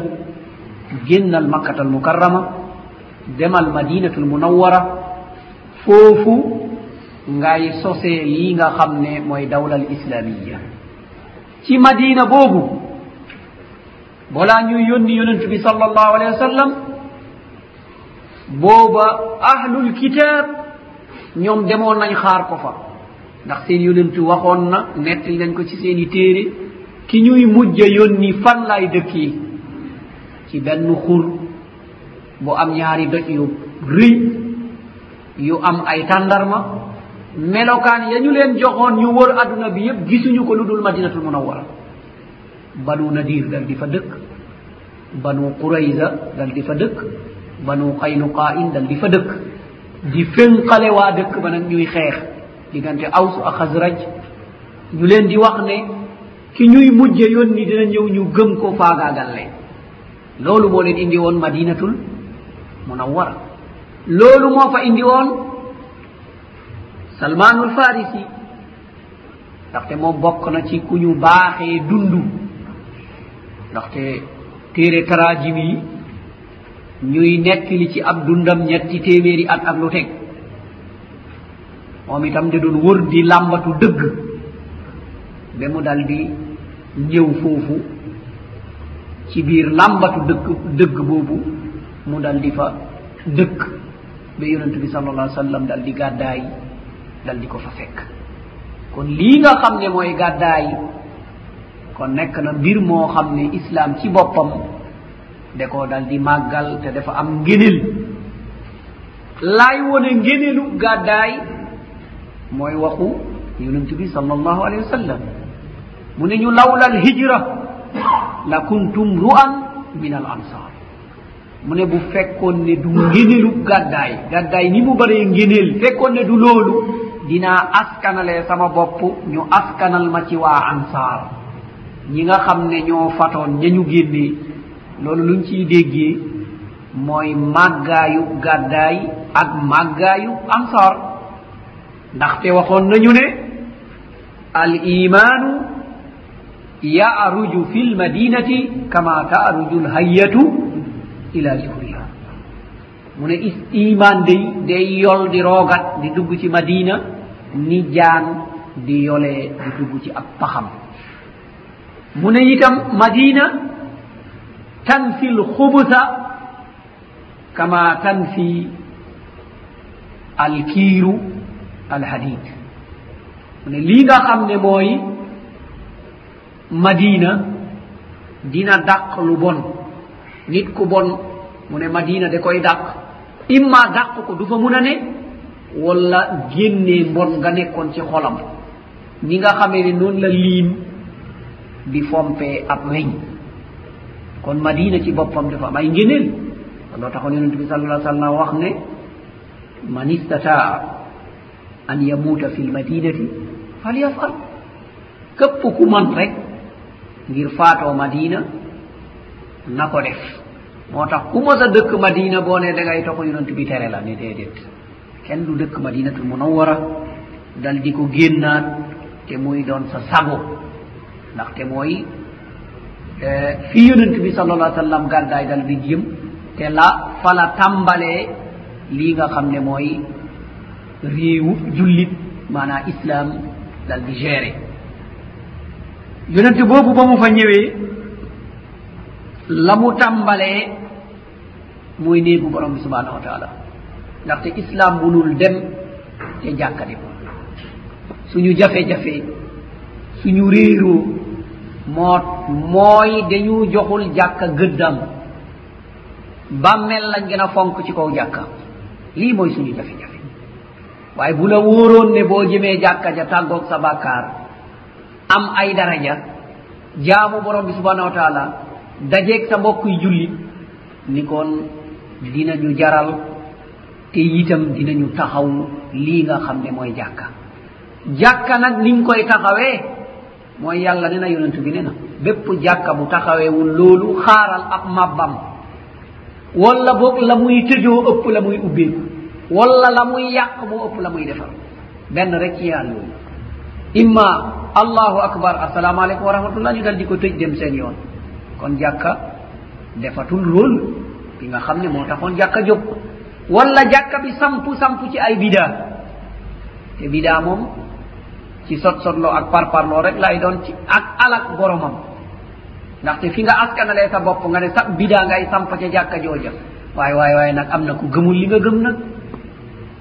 génnal makkatal mukarrama demal madinatul munawwara foofu ngay sosee lii nga xam ne mooy dawlal islamiya ci madina boobu balaa ñuy yónni yonent bi sal allahu alehi wa sallam booba ahlul kitab ñoom demoon nañ xaar ko fa. ndax seen yonent waxoon na nettali nañ ko ci seen i téere ki ñuy mujja yónni fan lay dëkkee ci benn xur bu am ñaari doj yu rëy. yu am ay tàndarma melokaan ya ñu leen joxoon ñu wër adduna bi yépp gisuñu ko lu dul madinatul munawwara. Banu nadir dal di fa dëkk banu qurayza dal di fa dëkk banu qaynuqain dal di fa dëkk. Di fénqale waa dëkk ba nag ñuy xeex diggante awsu ak xasraj. Ñu leen di wax ne ki ñuy mujje yónni dina ñëw ñu gëm ko faagaagal leen. Loolu moo leen indi woon madinatul munawwara. loolu moo fa indi woon salmanul farisi ndaxte moom bokk na ci ku ñu baaxee dund ndaxte téere tarajim yi ñuy nettali ci ab dundam ñetti téeméeri at ak lu teg moom itam da doon wër di làmbatu dëgg ba mu dal di ñëw foofu ci biir làmbatu dëkk dëgg boobu mu dal di fa dëkk. ɓe yonentu bi sal allah sallam dal di gàddaay dal di ko fa fekk. Kon lii nga xam ne mooy gàddaay kon nekk na mbir moo xam ne islaam ci boppam da koo dal di màggal te dafa am ngéneel laay wone ngéneelu gàddaay mooy waxu yonentu bi sal allahu alayhi wa sallam mu ne ñu lawla alhijra la kuntum ru'an min al ansar mu ne bu fekkoon ne du ngenelu gàddaay gàddaay ni mu bëree ngeneel fekkoon ne du loolu. Dinaa askanalee sama bopp ñu askanal ma ci waa ansaar. Ñi nga xam ne ñoo fatoon ña ñu génnee loolu luñ ciy déggee mooy màggaayu gàddaay ak màggaayu ansaar. Ndaxte waxoon nañu ne al imaanu yaaruju fi lmadinati kama taaruju lhayyatu ila zuhriha mu ne is iman dey day yol di roogat di dugg ci madina ni jaan di yolee di dugg ci ab paxam mu ne itam madina tanfi lxubusa kama tanfi alkiiru alhadid. Mu ne lii nga xam ne mooy madina dina dàq lu bon. nit ku bon mu ne madina de koy dàq. Imma dàq ko du fa mun a ne walla génnee mbon nga nekkoon ci xolam. Ni nga xamee ne noonu la liim di fompee ab weñ. Kon madina ci boppam dafa am ay ngéneel loo taxoon yonente bi sallallah sallam wax ne man istataa an yamuuta fi lmadinati falyafal. Képp ku man rek ngir faatoo madina na ko def. Moo tax ku mos a dëkk madina boo ne da ngay toxu yonent bi tere la ne déedéet. Kenn du dëkk madinatul munawara dal di ko génnaat te muy doon sa sago. Ndaxte mooy e, fi yonent bi sal allah sallam gàddaay dal di jëm te la fala tàmbalee lii nga xam ne mooy réewu jullit maanaam islam dal di géré yonente boobu ba mu fa ñëwee la mu tàmbalee mooy néegu borom bi subhanahu wa taala. Ndaxte islam munul dem te jàkka di ko. Suñu jafe-jafe suñu réeroo moo mooy dañu joxul jàkka gëddam. Bàmmeel lañ gën a fonk ci kaw jàkka. Lii mooy suñu jafe-jafe. Waaye bu la wóoroon ne boo jëmee jàkka ja tàggoog sa bàkkaar am ay daraja jaamu borom bi subhanahu wa taala dajeeg sa mbokkuy jullit ni kon dinañu jaral te itam dinañu taxaw lii nga xam ne mooy jàkka. Jàkka nag niñ koy taxawee mooy yàlla ne na yonent bi ne na bépp jàkka bu taxaweewul loolu xaaral ab màbbam walla boog la muy tëjoo ëpp la muy ubbeeku walla la muy yàq moo ëpp la muy defar. Benn rek ci yàlla loolu. Imma allahu akbar assalaamu aleykum wa rahmatullah ñu dal di ko tëj dem seen yoon. taxoon jàkka defatul rôle bi nga xam ne moo taxoon jàkka jóg wala jàkka bi sampu sampu ci ay bidaa te bidaa moom ci sot sotloo ak parparloo rek lay doon ci ak alak boromam ndaxte fi nga askanalee sa bopp nga ne sa bidaa ngay samp ca jàkka jooja waaye waaye waaye nag am na ku gëmul li nga gëm nag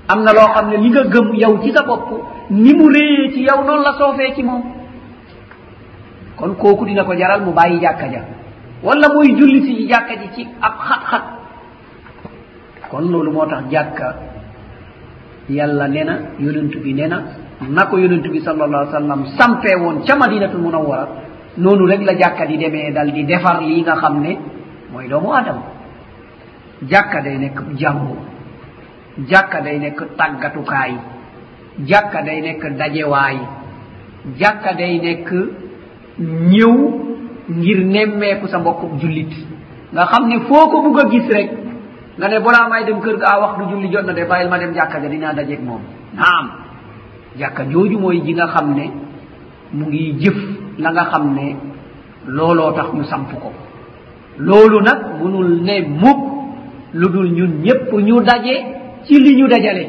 am na loo xam ne li nga gëm yow ci sa bopp ni mu réyee ci yow noonu la soofee ci moom kon kooku dina ko jaral mu bàyyi jàkka ja wala booy julli si ci jàkka ji ci ab xat-xat. Kon loolu moo tax jàkka yàlla ne na yonent bi ne na na ko yonent bi sal allah sallam sampee woon ca madinatul munawwara noonu rek la jàkka di demee dal di defar lii nga xam ne mooy doomu adama jàkka day nekk jàngu jàkka day nekk tàggatukaay jàkka day nekk dajewaay jàkka day nekk ñëw ngir nemmeeku sa mbokk jullit. Nga xam ne foo ko bugg a gis rek nga ne balaa may dem kër ga a waxtu julli jot na de bàyyil ma dem jàkka ja dinaa dajeeg moom. Naam. Jàkka jooju mooy ji nga xam ne mu ngi jëf la nga xam ne looloo tax ñu samp ko. Loolu nag munul ne mukk lu dul ñun ñépp ñu daje ci li ñu dajale.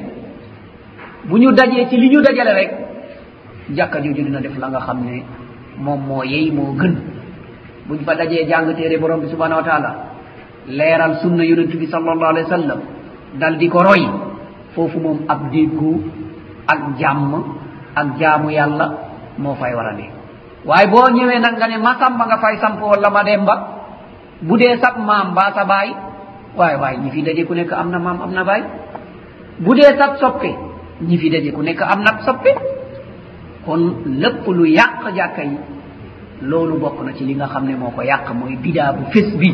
Bu ñu dajee ci li ñu dajale rek jàkka jooju dina def la nga xam ne moom moo yey moo gën. buñ fa dajee jàng téere borom bi subhanahu wa taala leeral sunna yonent bi sallallahu alayhi wa sallam dal di ko roy foofu moom ab déggu ak jàmm ak jaamu yàlla moo fay war a ne. Waaye boo ñëwee nag nga ne ma samba nga fay samp wala ma demba bu dee sab maam mbaa sa baay waaye waaye ñi fi daje ku nekk am na maam am na baay. Bu dee sab soppe ñi fi daje ku nekk am na soppe. Kon lépp lu yàq jàkka yi loolu bokk na ci li nga xam ne moo ko yàq mooy bidaa bu fés bi.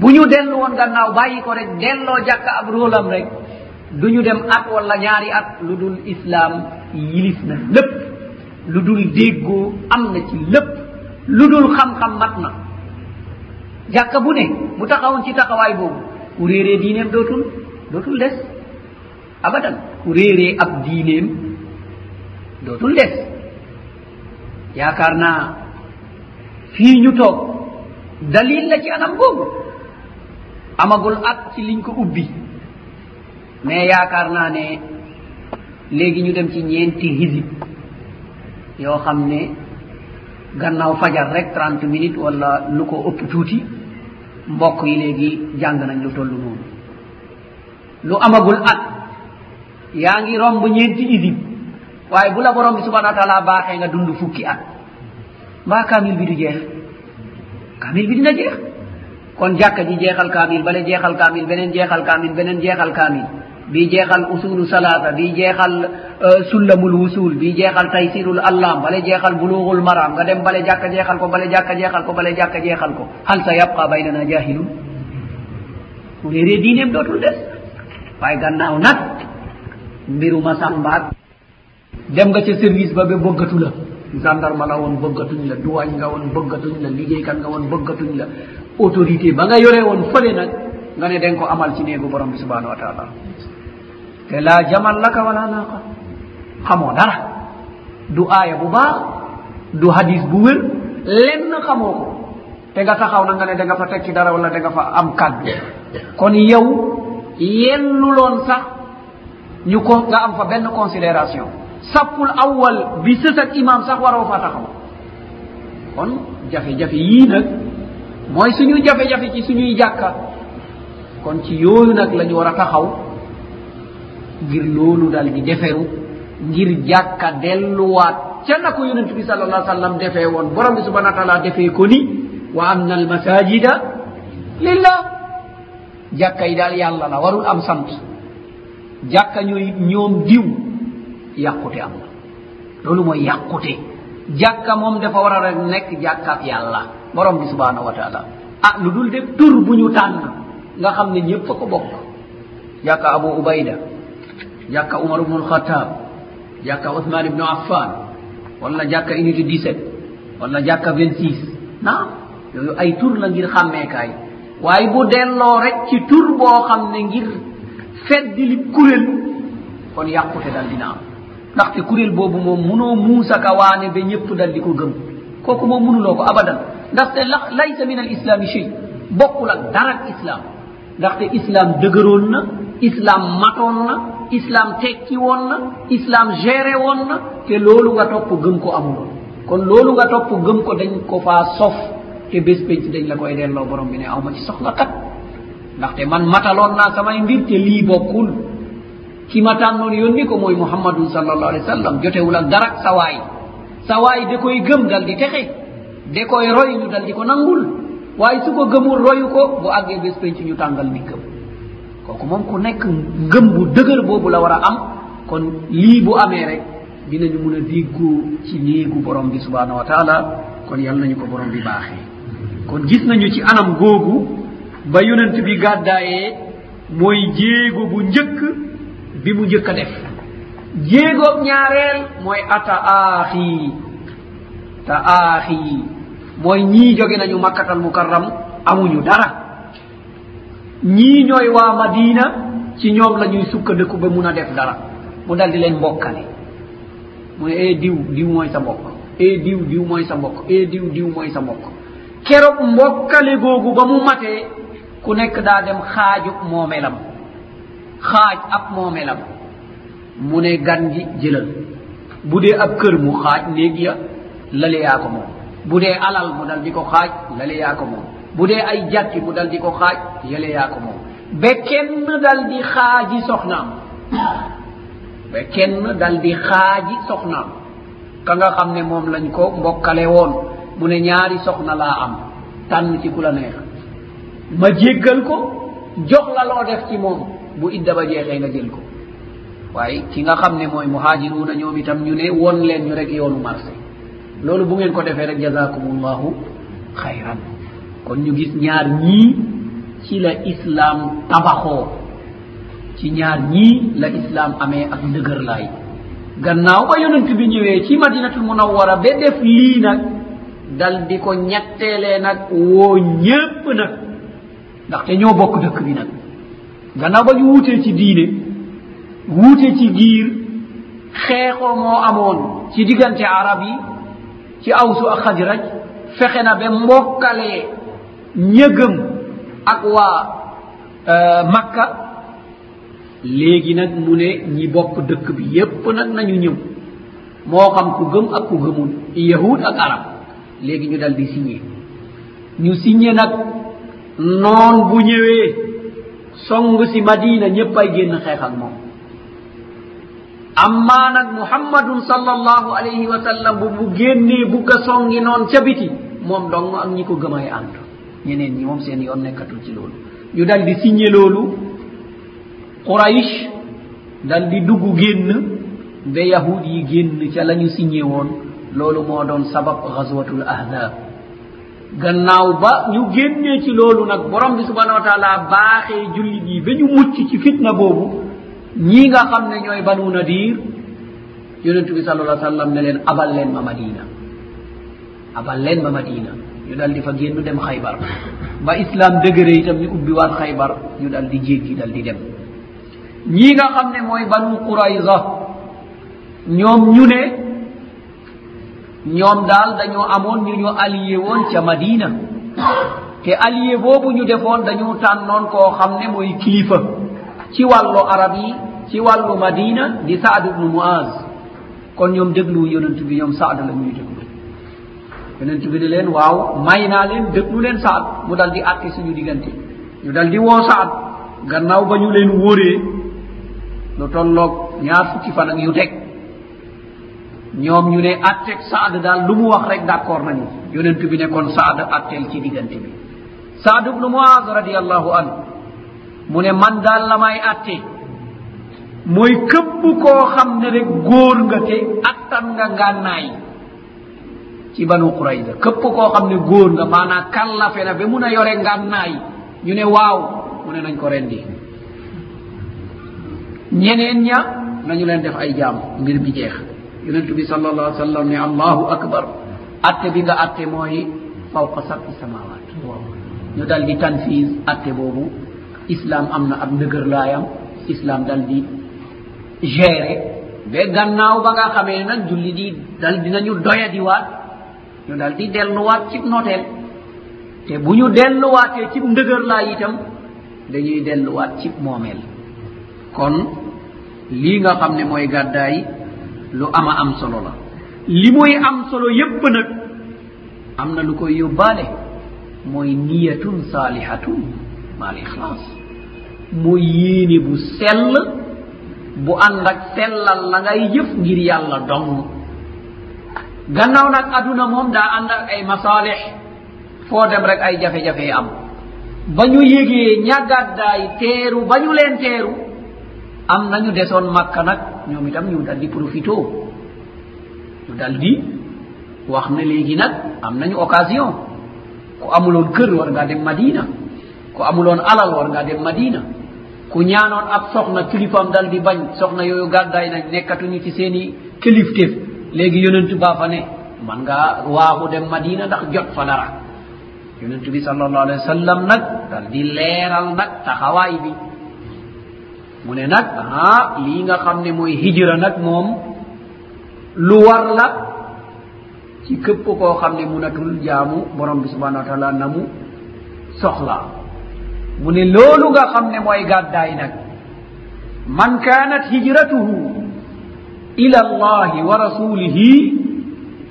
bu ñu dellu woon gannaaw bàyyi ko rek delloo jàkk ab róolam rek du ñu dem at wala ñaari at lu dul islaam yilif na lépp lu dul déggoo am na ci lépp lu dul xam-xam mat na. jàkka bu ne bu taxawoon ci taxawaay boobu ku réeree diineem dootul dootul des. abadan ku réeree ab diineem dootul des. yaakaar naa fii ñu toog dalil la ci anam googu. Amagul at ci liñ ko ubbi. Mais yaakaar naa ne léegi ñu dem ci ñeenti hisib yoo xam ne gannaaw fajar rek trente minutes wala lu ko ëpp tuuti mbokk yi léegi jàng nañ lu toll noonu. Lu amagul at yaa ngi romb ñeenti hisib. Waaye bu la borom bi subhanau wa taala baaxee nga dund fukki at. mbaa kaamil bi du jeex. Kaamil bi dina jeex. Kon jàkka ji jeexal kaamil bale jeexal kaamil beneen jeexal kaamil beneen jeexal kaamil. Bi jeexal usulu salata bi jeexal euh, sullamul wusul bi jeexal taysirul allam bale jeexal bulughul maram nga dem bale jàkka jeexal ko bale jàkka jeexal ko bale jàkka jeexal ko. Hal sa yabqa baynana jahilun mu réeree diineem dootul des. Waaye gannaaw nag mbiruma sàmbaat dem nga ca service ba ba bëggatu la. gendarme la woon bëggatuñ la duwaañ nga woon bëggatuñ la liggéeykat nga woon bëggatuñ la autorité ba nga yore woon fële nag nga ne den ko amal ci néegu borom bi subhanahu wa taala. Te laa jamal laka wala naqa xamoo dara. Du aaya bu baax du hadis bu wér lenn xamoo ko. Te nga taxaw na nga ne da nga fa ci dara wala da nga fa am kàddu. Kon yow yennuloon sax ñu ko nga am fa benn considération. sappul awwal bi sësat imam sax waroo fa taxaw. Kon jafe-jafe yii nag mooy suñu jafe-jafe ci suñuy jàkka. Kon ci yooyu nag la ñu war a taxaw ngir loolu dal di deferu ngir jàkka delluwaat ca na ko yonent bi sal allah sallam defee woon. Borom bi subhana wa taala defee ko ni wa anna almasajida lillah. Jàkka yi daal yàlla la warul am sant. Jàkka ñooy ñoom diw yàqute amul. Loolu mooy yàqute. Jàkka moom dafa war a rek nekk jàkkaab yàlla borom bi subhanahu wa taala. Ah lu dul de tur bu ñu tànn nga xam ne ñëpp a ko bokk. Jàkka abu ubayda jàkka umar ibnu alxataab jàkka ousmane ibnu affan wala jàkka unité 17 wala jàkka 26 naam yooyu ay tur la ngir xàmmeekaay. Waaye bu delloo rek ci tur boo xam ne ngir fedd li kuréel kon yàqute dal dina am. ndaxte kuréel boobu moom munoo muusaka waane ba ñëpp dal di ko gëm. kooku moom munuloo ko abadan. ndaxte la laysa min al islami chey bokkul ak dara ak islam ndaxte islam dëgëroon na islam matoon na islam tekki woon na islam géré woon na te loolu nga topp gëm ko amuloon kon loolu nga topp gëm ko dañ ko faa sof te bés penc dañ la koy delloo borom bi ne aw ma ci soxla kat. ndaxte man mataloon naa samay mbir te lii bokkul. himatan noon yonni ko moye mouhammadum sallallah alih w sallam. Jotewula garak sawayi sawayi de koye gëmgal di texe. De koye dal di ko nanngul wawi suko gëmul royu ko bu àggee bés penc ñu tàngal ni gëm. Kooku moom ku nekk gëm bu dëgër boobu la war a am. Kon lii bu amee rek dinañu mun a déggoo ci néegu borom bi subhanahu wa taala. Kon yal nañu ko borom bi baaxee. Kon gis nañu ci anam googu ba yonent bi gàddaayee mooy jéego bu njëkk bi mu njëkk a def. Jéegoom ñaareel mooy ata aaxi. Ta aaxi. Mooy ñii jóge nañu makkatal mukarram amuñu dara. Ñii ñooy waa madina ci ñoom la ñuy sukkandiku ba mun a def dara. Mu dal di leen mbokkale. Mu ne ee diw diw mooy sa mbokk. Ee diw diw mooy sa mbokk. Ee diw diw mooy sa mbokk. Keroog mbokkale googu ba mu matee ku nekk daa dem xaaju moomelam xaaj ab moomelam mu ne gan gi jëlal. Bu dee ab kër mu xaaj néeg ya lale yaa ko moom. Bu dee alal mu dal di ko xaaj lale yaa ko moom. Bu dee ay jàkki mu dal di ko xaaj yale yaa ko moom. Ba kenn dal di xaaji soxnaam. Ba kenn dal di xaaji soxnaam. Ka nga xam ne moom lañ ko mbokkale woon. Mu ne ñaari soxna laa am. Tànn ci ku la neex. Ma jéggal ko jox la loo def ci moom. bu idda ba jeexee nga jël ko. Waaye ki nga xam ne mooy muhaajiruuna ñoom itam ñu ne won leen ñu rek yoonu marché. Loolu bu ngeen ko defee rek jasakumullahu xayran. Kon ñu gis ñaar ñii ci la islaam tabaxoo. Ci ñaar ñii la islaam amee ak ndëgër laay. Gannaaw ba yonent bi ñëwee ci madinatul munawwara ba def lii nag dal di ko ñetteelee nag woo ñépp nag. Ndaxte ñoo bokk dëkk bi nag. gannaaw ba ñu wuutee ci diine wuute ci giir xeexoo moo amoon ci diggante arab yi ci awsu ak xajraj fexe na ba mbokkalee ñëgëm ak waa euh, makka. Léegi nag mu ne ñi bokk dëkk bi yépp nag nañu ñëw. Moo xam ku gëm ak ku gëmul yahud ak arab. Léegi ñu dal di signé. Ñu signé nag noon bu ñëwee. song si madina ñépp ay génn xeex ak moom. Amma nag muhammadun sallallahu alayhi wa sallam bu bu génnee bugg a songi noon ca biti moom dong ak ñi ko gëm ay ànd. Ñeneen ñi moom seen yoon nekkatul ci loolu. Ñu dal di signé loolu. Quraish dal di dugg génn ba yahud yi génn ca la ñu signé woon. Loolu moo doon sabab gazwatul ahzab. gannaaw ba ñu génnee ci loolu nag borom bi subhanahu wa taala baaxee jullit yi ba ñu mucc ci fitna boobu ñii nga xam ne ñooy banu nadir yonentu bi sal allah sallam ne leen abal leen ma madina abal leen ma madina. Ñu dal di fa génn dem xaybar. Ba islam dëgëre itam ñu ubbi waat xaybar ñu dal di jéggi dal di dem. Ñii nga xam ne mooy banu qurayza ñoom ñu ne ñoom daal dañoo amoon ñu ñu allié woon ca madina. Te allié boobu ñu defoon dañu tànnoon koo xam ne mooy kilifa. Ci wàllu arab yi ci wàllu madina di saad ubnu moaz kon ñoom déglu yonent bi ñoom saad la ñuy déglu. Yonent bi ne leen waaw may naa leen déglu leen saad. Mu dal di àtte suñu diggante. Ñu dal di woo saad. Gannaaw ba ñu leen wóoree lu tolloog ñaar fukki fan ak yu teg. ñoom ñu ne atteg saad daal lu mu wax rek d' accord nañu. Yonentu bi ne kon saad atteel ci diggante bi. Saad ubnu moaz radiallahu anhu mu ne man daal la may atte mooy këpp koo xam ne rek góor nga te attan nga ngànnaay ci banu qurayda këpp koo xam ne góor nga maanaa kallafe na ba mun a yore ngànnaay ñu ne waaw mu ne nañ ko rendi. Ñeneen ña nañu leen def ay jaam mbir bi jeex. yonentu bi sall llah sallam ne allahu acbar atte bi nga atte mooy fawqa sabi samawat ñu dal di tanfise atte boobu. Islam am na ab ndëgër laayam islam dal di géré ba gannaaw ba nga xamee nag julli di dal dinañu doya di waat ñu dal di delluwaat cib noteel. Te bu ñu delluwaatee cib ndëgër laay itam dañuy delluwaat cib moomeel. Kon lii nga xam ne mooy gàddaay lu ama am solo la. Li muy am solo yépp nag. Am na lu koy yóbbaale. Mooy niyatun saalihatun maal ixlaas. Mooy yéene bu sell bu ànd ak sellal la ngay jëf ngir yàlla dong. Gannaaw nag aduna moom daa ànd ak ay masaalix. Foo dem rek ay jafe-jafe am. Ba ñu yégee ñàggat daay teeru ba ñu leen teeru am nañu desoon makka nag ñoom itam ñu dal di profito ñu dal di wax ne léegi nag am nañu occasion. Ku amuloon kër war ngaa dem madina. Ku amuloon alal war ngaa dem madina. Ku ñaanoon ab soxna kilifaam dal di bañ soxna yooyu gàddaay nañ nekkatuñu ci seen i kilifteef. Léegi yonent baa fa ne man ngaa waaxu dem madina ndax jot fa dara. Yonent bi sal allahu alih wa sallam nag dal di leeral nag taxawaay bi. mu ne nag ah lii nga xam ne mooy hijra nag moom lu war la ci képp koo xam ne munatul jaamu borom bi subhanau wa taala na mu soxlaa mu ne loolu nga xam ne mooy gàddaay nag. Man kanat hijratuhu ila allahi wa rasulihi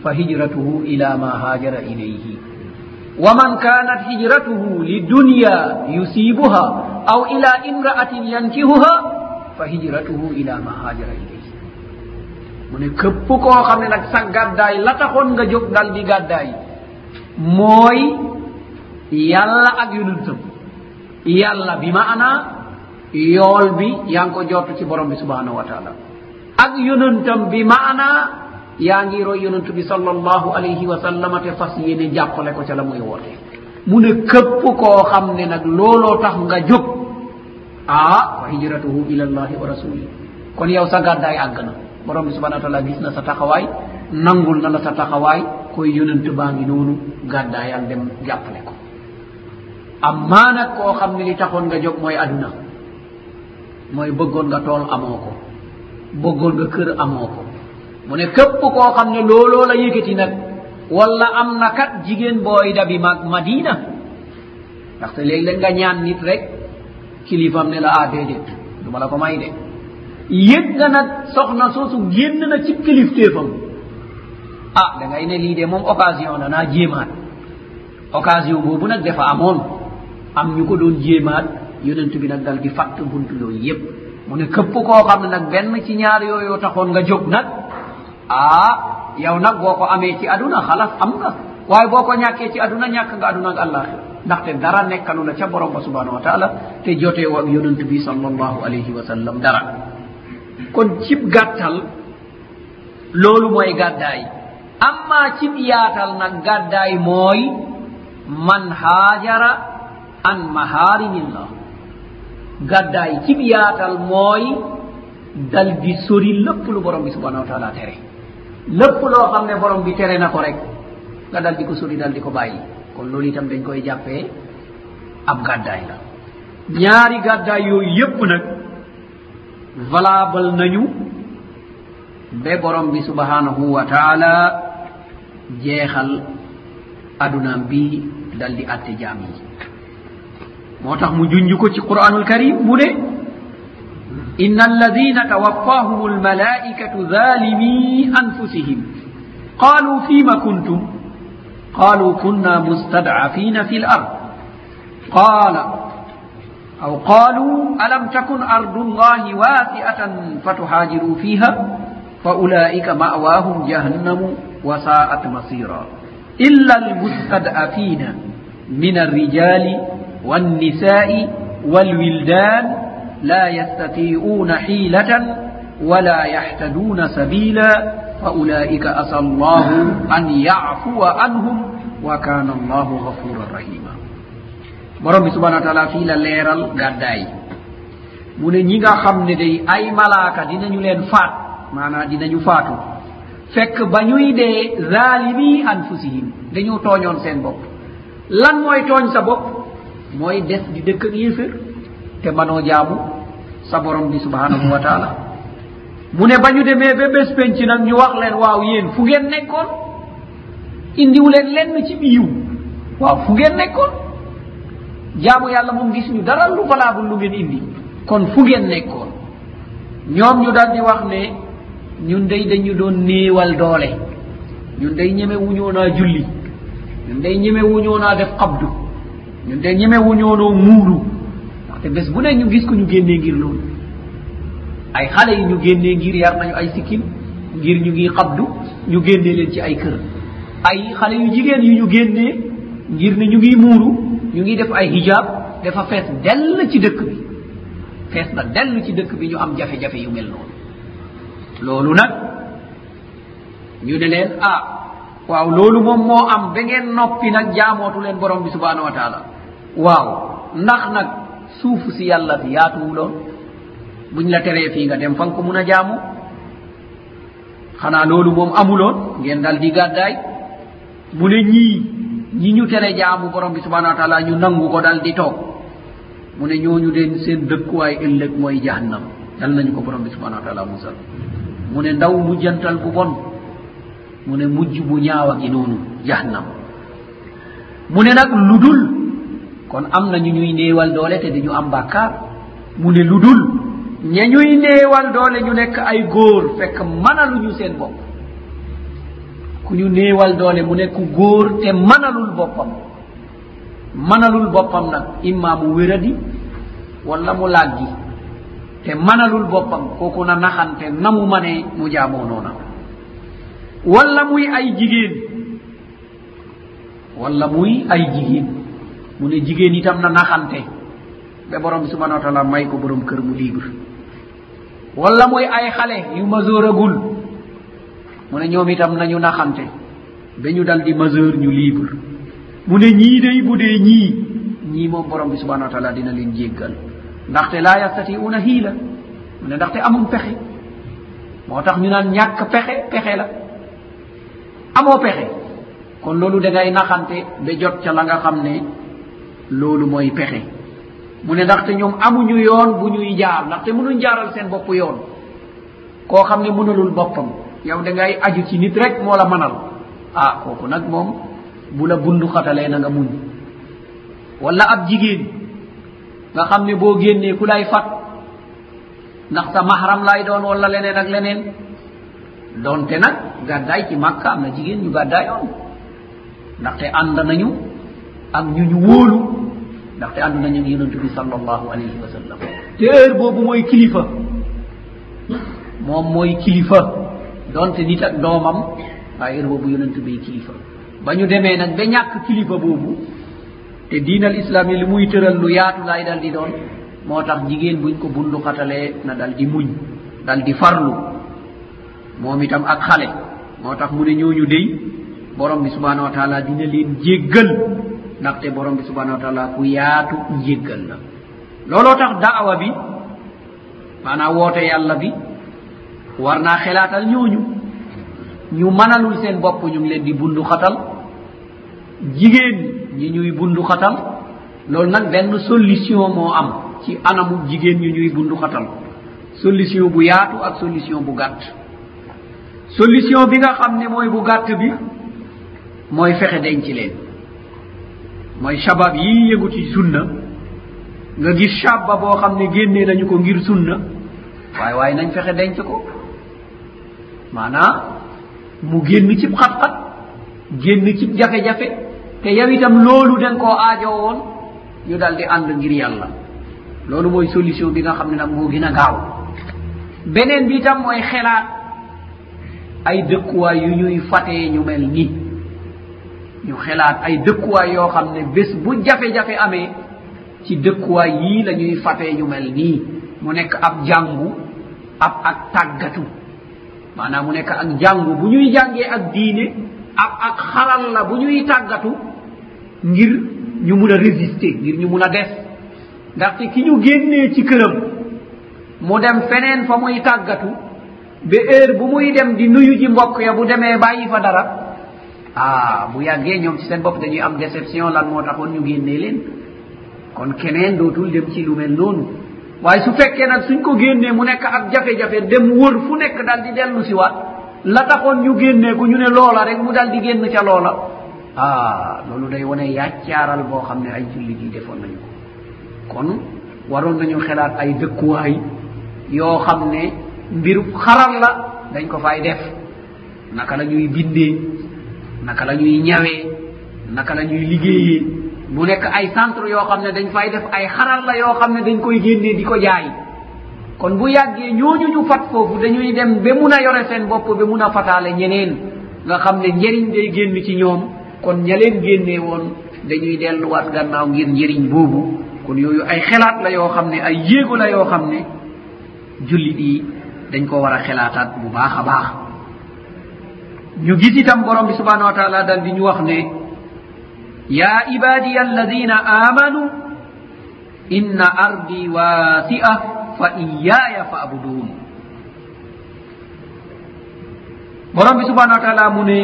fa hijratuhu ila ma haajara ilayhi. Wa man kanat hijratuhu lidunya yusibuha aw ila imra'atin yankihuha fa hijratuhu ila ma hajara ilayhi. Mu ne këpp koo xam ne nag sa gàddaay la taxoon nga jóg dal di gàddaay mooy yàlla ak yonentam. Yàlla bi ma ana yool bi yaa ngi ko jottu ci borom bi subhanahu wa taala. Ak yonentam bi ma ana yaa ngi roy yonent bi sal allahu alayhi wa sallam te fas yéene jàppale ko ca la muy wootee mu ne këpp koo xam ne nag looloo tax nga jóg. Ah wa hijratuhu ila allahi wa rasuli kon yow sa gàddaay àgg na. Borom bi subhanau wa taala gis na sa taxawaay nangul na la sa taxawaay koy yonent baa ngi noonu gàddaayam dem jàppale ko. Ammaa nag koo xam ne li taxoon nga jóg mooy aduna mooy bëggoon nga tool amoo ko. Bëggoon nga kër amoo ko. Mu ne képp koo xam ne looloo la yëkkati nag walla am na kat jigéen booy dabi mag madina. Ndaxte léeg-léeg nga ñaan nit rek kilifam ne la ah déedéet du ma la ko may de. Yëg nga nag soxna soosu génn na ci kilifteefam. Ah da ngay ne lii de moom occasion la naa jéemaat. Occasion boobu nag dafa amoon. Am ñu ko doon jéemaat yonent bi nag dal di fàtt buntu yooyu yépp. Mu ne këpp koo xam ne nag benn ci ñaar yooyu taxoon nga jóg nag. Ah yow nag boo ko amee ci aduna xalas am nga. Waaye boo ko ñàkkee ci aduna ñàkk nga aduna ak àllaaxira. Ndaxte dara nekkanu la ca borom ba subhanahu wa taala te joteewoo ak yonent bi salallahu alayhi wa sallam dara. Kon cib gàttal loolu mooy gàddaay. Amma cib yaatal nag gàddaay mooy man haajara an maharimillah gàddaay cib yaatal mooy dal di sori lépp lu borom bi subhanahu wa taala tere. lépp loo xam ne borom bi tere na ko rek nga dal di ko sori dal di ko bàyyi. Kon loolu itam dañ koy jàppee ab gàddaay la. Ñaari gàddaay yooyu yépp nag valable nañu ba borom bi subhanahu wa taala jeexal adunaam bi dal di atte jaam yi. Moo tax mu junj ko ci qur'anul karim mu ne inna الذين tawaffahum almalaikatu zalimi anfusihim. Qalu fima kuntum? Qalu kunna mustadcafina fi lard qala أو قالوا ألم تكن أرض الله واسعة فتهاجروا فيها فأولئك مأواهم جهنم وساءت مصيرا إلا المستضعفين من الرجال والنساء والولدان لا يستطيعون حيلة ولا يحتدون سبيلا فأولئك أسى الله أن يعفو عنهم وكان الله غفورا رحيما. Borom bi subahana wa taala fii la leeral gàddaay. Mu ne ñi nga xam ne day ay malaaka dinañu leen faat maanaam dinañu faatu. Fekk ba ñuy dee zalimi anfusihim dañu tooñoon seen bopp. Lan mooy tooñ sa bopp? Mooy des di dëkk ak yéefér. te manoo jaamu sa borom bi subhanahu wa taala. Mu ne bañude mais ɓe ɓes penci nag ñu wax leen waaw yéen fu ngeen nekkoon? Indiw leen lenn ci ɓiyiw waaw fu ngeen nekkoon? Jaamu yàlla moom gis ñu dara lu valable lu ngeen indi. Kon fu ngeen nekkoon? Ñoom ñu daal di wax ne ñun day dañu doon néewal doole. Ñun day ñeme wuñoo naa julli. Ñun day ñeme wuñoo naa def xabdu. Ñun day ñeme wuñoo noo muuru. te bés bu ne ñu gis ko ñu génnee ngir loolu. Ay xale yi ñu génnee ngir yar nañu ay sikkim ngir ñu ngi xabdu ñu génnee leen ci ay kër. Ay xale yu jigéen yu ñu génnee ngir ne ñu ngi muuru ñu ngi def ay hijab dafa fees dell ci dëkk bi. Fees na dell ci dëkk bi ñu am jafe-jafe yu mel noonu. Loolu nag ñu ne leen ah waaw loolu moom moo am ba ngeen noppi nag jaamootu leen borom bi subhanahu wa taala. Waaw ndax nag suufu si yàlla si yaatuwuloon. Buñ la teree fii nga dem fan ko mun a jaamu. Xanaa loolu moom amuloon. Ngeen dal di gàddaay. Mu ne ñii ñi ñu tere jaamu borom bi subhanau wa taala ñu nangu ko dal di toog. Mu ne ñooñu deen seen dëkkuwaay ëllëg mooy jahannam. Dal nañu ko borom bi subhanau wa taala musal. Mu ne ndaw mujjantal bu bon. Mu ne mujj bu ñaawa gi noonu jahannam. Mu ne nag lu dul kon am nañu ñuy néewal doole te dañu am bàkkaar. Mu ne lu dul ña ñuy néewal doole ñu nekk ay góor fekk mënaluñu seen bopp. Ku ñu néewal doole mu nekk góor te mënalul boppam. Mënalul boppam nag imma mu wéradi walla mu làggi. Te mënalul boppam kooku na naxante na mu manee mu jaamoo noona. Walla muy ay jigéen. Walla muy ay jigéen. mu ne jigéen itam na naxante. Ba borom bi subhanau wa taala may ko borom kër mu libre wala muy ay xale yu maseuragul mu ne ñoom itam nañu naxante. Ba ñu dal di maseur ñu libre mu ne ñii day bu dee ñii ñii moom borom bi subhanau wa taala dina leen jéggal. Ndaxte laa yastatiuna hiila. Mu ne ndaxte amum pexe. Moo tax ñu naan ñàkk pexe pexe la. Amoo pexe. Kon loolu da ngay naxante ba jot ca la nga xam ne loolu mooy pexe. mu ne ndaxte ñoom amuñu yoon bu ñuy jaar ndaxte mënuñ jaaral seen bopp yoon. koo xam ne mënalul boppam yow da ngay aju ci nit rek moo la mënal. ah kooku nag moom bu la bund xatalee na nga muñ. wala ab jigéen nga xam ne boo génnee ku lay fat ndax sa mahram lay doon wala leneen ak leneen donte nag gàddaay ci màkka am na jigéen ñu gàddaayoon ndaxte ànd nañu ak ñu ñu wóolu ndaxte ànd nañu yonent bi sal allahu alayhi wa sallam. te heure boobu mooy kilifa. moom mooy kilifa. donte nit ak doomam waaye heure boobu yonent bi kilifa. ba ñu demee nag ba ñàkk kilifa boobu te diinal islam yi li muy tëral lu yaatu laay dal di doon moo tax jigéen buñ ko bundu xatalee na dal di muñ dal di farlu. moom itam ak xale. moo tax mu ne ñooñu dey borom bi subhanahu wa taala dina leen jéggal. ndaxte borom bi subhanahu wa taala ku yaatu njéggal la. Looloo tax daawa bi maanaam woote yàlla bi war naa xelaatal ñooñu. Ñu manalul seen bopp ñu ngi leen di bundu xatal. Jigéen ñi ñuy bundu xatal loolu nag benn solution moo am ci anamu jigéen ñi ñuy bundu xatal. Solution bu yaatu ak solution bu gàtt. Solution bi nga xam ne mooy bu gàtt bi mooy fexe denc leen. mooy shabab yi yëgu ci sunna. Nga gis shabba boo xam ne génnee nañu ko ngir sunna. Waaye waaye nañ fexe denc ko. Maanaa mu génn cib xat-xat génn cib jafe-jafe. Te yow itam loolu da nga koo aajoo woon ñu daal di ànd ngir yàlla. Loolu mooy solution bi nga xam ne nag moo gën a gaaw. Beneen bi itam mooy xelaat. Ay dëkkuwaay yu ñuy fatee ñu mel nii. ñu xelaat ay dëkkuwaay yoo xam ne bés bu jafe-jafe amee ci dëkkuwaay yii la ñuy fatee ñu mel nii. mu nekk ab jàngu ab ak tàggatu. maanaam mu nekk ak jàngu bu ñuy jàngee ak diine ab ak xaral la bu ñuy tàggatu ngir ñu mun a résister ngir ñu mun a des ndaxte ki ñu génnee ci këram mu dem feneen fa muy tàggatu ba heure bu muy dem di nuyu ji mbokk ya bu demee bàyyi fa dara ah bu yàggee ñoom ci seen bopp dañuy am déception lan moo taxoon ñu génnee leen. Kon keneen dootul dem ci lu mel noonu. Waaye su fekkee nag suñ ko génnee mu nekk ak jafe-jafe dem wër fu nekk dal di dellu si waat. La taxoon ñu génnee ko ñu ne loola rek mu dal di génn ca loola. Ah loolu day wane yàccaaral boo xam ne ay jullit yi defoon nañu ko. Kon waroon nañu xelaat ay dëkkuwaay yoo xam ne mbiru xaral la dañ ko fay def. Naka la ñuy bindee? naka la ñuy ñawee naka la ñuy liggéeyee. Mu nekk ay centre yoo xam ne dañ fay def ay xaral la yoo xam ne dañ koy génnee di ko jaay. Kon bu yàggee ñooñu ñu fat foofu dañuy dem ba mun a yore seen bopp ba mun a fataale ñeneen. Nga xam ne njëriñ day génn ci ñoom. Kon ña leen génnee woon dañuy delluwaat gannaaw ngir njëriñ boobu. Kon yooyu ay xelaat la yoo xam ne ay yéego la yoo xam ne jullit yi dañ ko war a xelaataat bu baax a baax. ñu gis itam borom bi subhanahu wa taala dal di ñu wax ne ya ibadiya alladina amanu inna ardi wasia fa iyaya faabudun borom bi subhanahu wa taala mu ne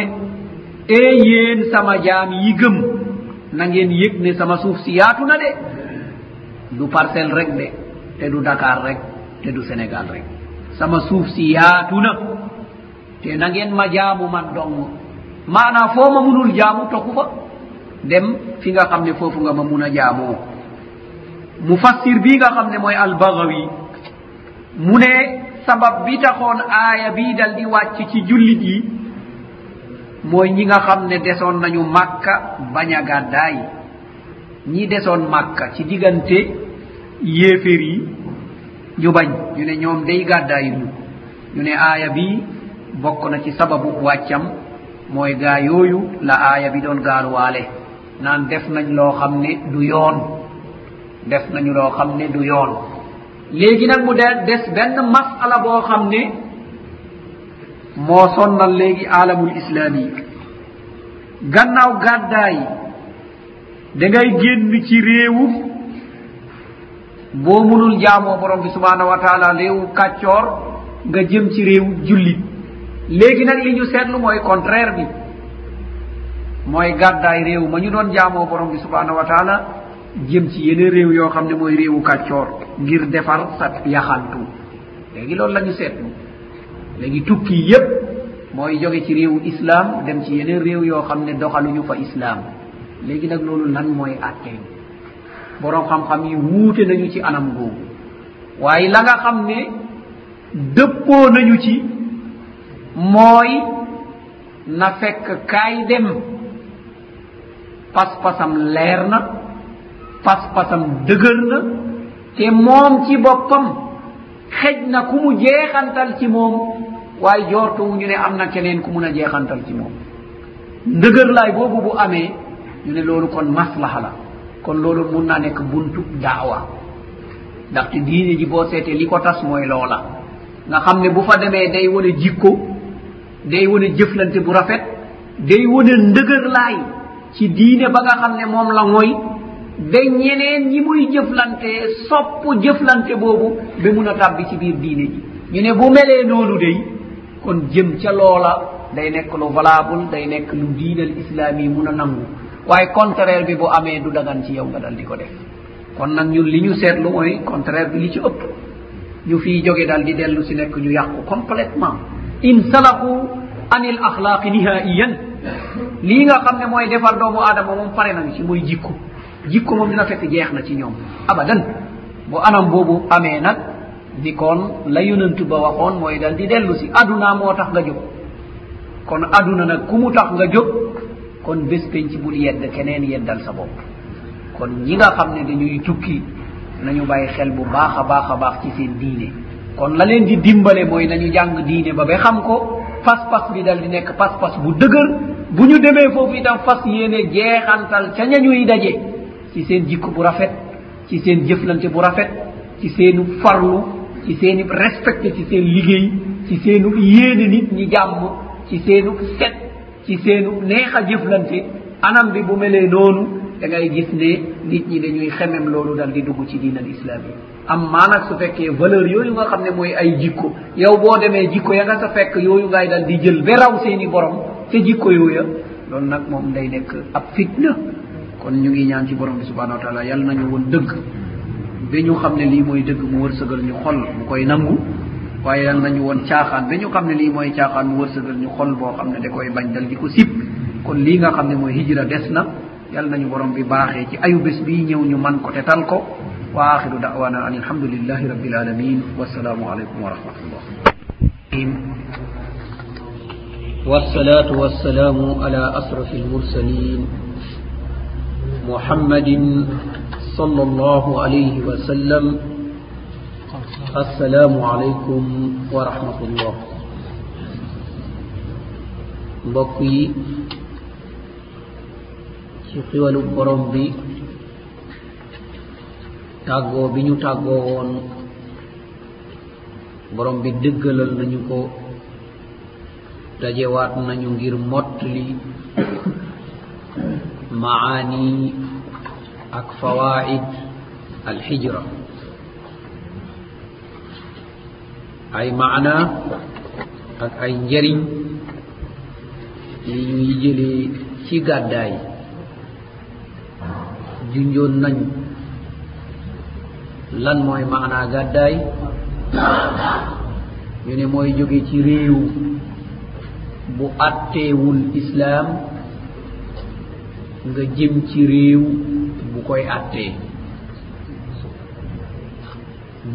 e yéen sama jaam yi gëm na ngeen yëg ne sama suuf si yaatu na de. Du parcelle rek de te du dakar rek te du sénégal rek. Sama suuf si yaatu na. te nangeen ma jaamu man ɗongo maana foo ma munul jaamu tokkuba dem fi nga xam ne foofu nga ma mun a jaamoo. Mufassir bii nga xam ne mooy albagawi mu ne sabab bi taxoon aaya bii dal di wàcc ci jullit yi mooy ñi nga xam ne desoon nañu màkka bañ a gàddaay. Ñi desoon màkka ci diggante yéeféer yi ñu bañ. Ñu ne ñoom day gàddaayu ñu. Ñu ne aaya bii bokk na ci sababu wàccam mooy gaa yooyu la aaya bi doon gaal naan def nañ loo xam ne du yoon. Def nañu loo xam ne du yoon. Léegi nag mu de des benn masala boo xam ne moo sonnal léegi alamul islami gannaaw gàddaay da ngay génn ci réewu boo munul jaamoo borom bi subhanahu wa taala réewu kàccoor nga jëm ci réewu jullit. léegi nag li ñu seetlu mooy contraire bi. Mooy gàddaay réew ma ñu doon jaamoo borom bi subhanahu wa taala jëm ci yeneen réew yoo xam ne mooy réewu kàccoor ngir defar sa yaxantu. Léegi loolu la ñu seetlu. Léegi tukki yépp mooy jóge ci réewu islam dem ci yeneen réew yoo xam ne doxaluñu fa islam léegi nag loolu lan mooy attee borom xam-xam yi wuute nañu ci anam googu. Waaye la nga xam ne dëppoo nañu ci mooy na fekk kaay dem. Pas-pasam leer na pas-pasam dëgër na te moom ci boppam xej na ku mu jeexantal ci moom waaye joortuwuñu ne am na keneen ku mun a jeexantal ci moom. Ndëgër laay boobu bu amee ñu ne loolu kon maslaha la. Kon loolu mun naa nekk buntu daawa. Ndaxte diine ji boo seetee li ko tas mooy loola. Nga xam ne bu fa demee day wane jikko day wone jëflante bu rafet day wone ndëgër laay ci diine ba nga xam ne moom la mooy ba ñeneen ñi muy jëflante sopp jëflante boobu ba mun a tàbbi ci biir diine ji. Ñu ne bu melee noonu day kon jëm ca loola day nekk lu valable day nekk lu diinal islaam yi mun a nangu. Waaye contraire bi bu amee du dagan ci yow nga dal di ko def. Kon nag ñun li ñu seetlu mooy contraire bi li ci ëpp. Ñu fii jóge dal di dellu si nekk ñu yàqu complètement. insalaqu anil ahlaqi nihaiyan. Lii nga xam ne mooy defar doomu aadama moom pare nañ ci mooy jikko. Jikko moom dina fekk jeex na ci ñoom. Abadan. Bu anam boobu amee nag di koon la yonantu ba waxoon mooy dal di dellu si. Aduna moo tax nga jóg. Kon aduna nag ku mu tax nga jóg kon bés penc bul yedd keneen yeddal sa bopp. Kon ñi nga xam ne dañuy tukki nañu bàyyi xel bu baax a baax a baax ci seen diine. kon la leen di dimbale mooy nañu jàng diine ba ba xam ko pas-pas bi dal di nekk pas-pas bu dëgër. Bu ñu demee foofu itam fas yéene jeexantal ca ñañuy daje. Ci seen jikko bu rafet ci seen jëflante bu rafet ci seenu farlu ci seeni respecté ci seen liggéey ci seenu yéene nit ñi jàmm ci seenu set ci seenu neex a jëflante. Anam bi bu melee noonu da ngay gis ne nit ñi dañuy xemem loolu dal di dugg ci diin al islam yi. Am maa nag su fekkee valeur yooyu nga xam ne mooy ay jikko yow boo demee jikko ya nga sa fekk yooyu ngay dal di jël ba raw seeni borom ca jikko yooya loolu nag moom day nekk ab fitna. Kon ñu ngi ñaan ci borom bi subhanahu wa taala yàlla nañu woon dëgg. Ba ñu xam ne lii mooy dëgg mu wërsëgal ñu xol mu koy nangu waaye yàlla nañu woon caaxaan. Ba ñu xam ne lii mooy caaxaan mu wërsëgal ñu xol boo xam ne da koy bañ dal di ko sib. Kon lii nga xam ne mooy hijra des na. yal nañu borom bi baaxee ci ayu bés bii ñëw ñu man ko te tal ko. Wa axiru dawana an alhamdulillahi rabbil alamin wassalaamu aleykum wa rahmatullah
والصلاة والسلام على أشرف المرسلين محمد صلى الله عليه وسلم السلام عليكم ورحمة الله mbokk yi ci xiwalu borom bi tàggoo bi ñu tàggoo woon borom bi dëggalal nañu ko dajewaat nañu ngir mottali maani ak fawaid alhijra. Ay maana ak ay njariñ yi ñuy jëlee ci gàddaay. junjoon nañu. Lan mooy maanaa gàddaay? Ñu ne mooy jóge ci réew bu atteewul islaam
nga jëm ci réew bu koy attee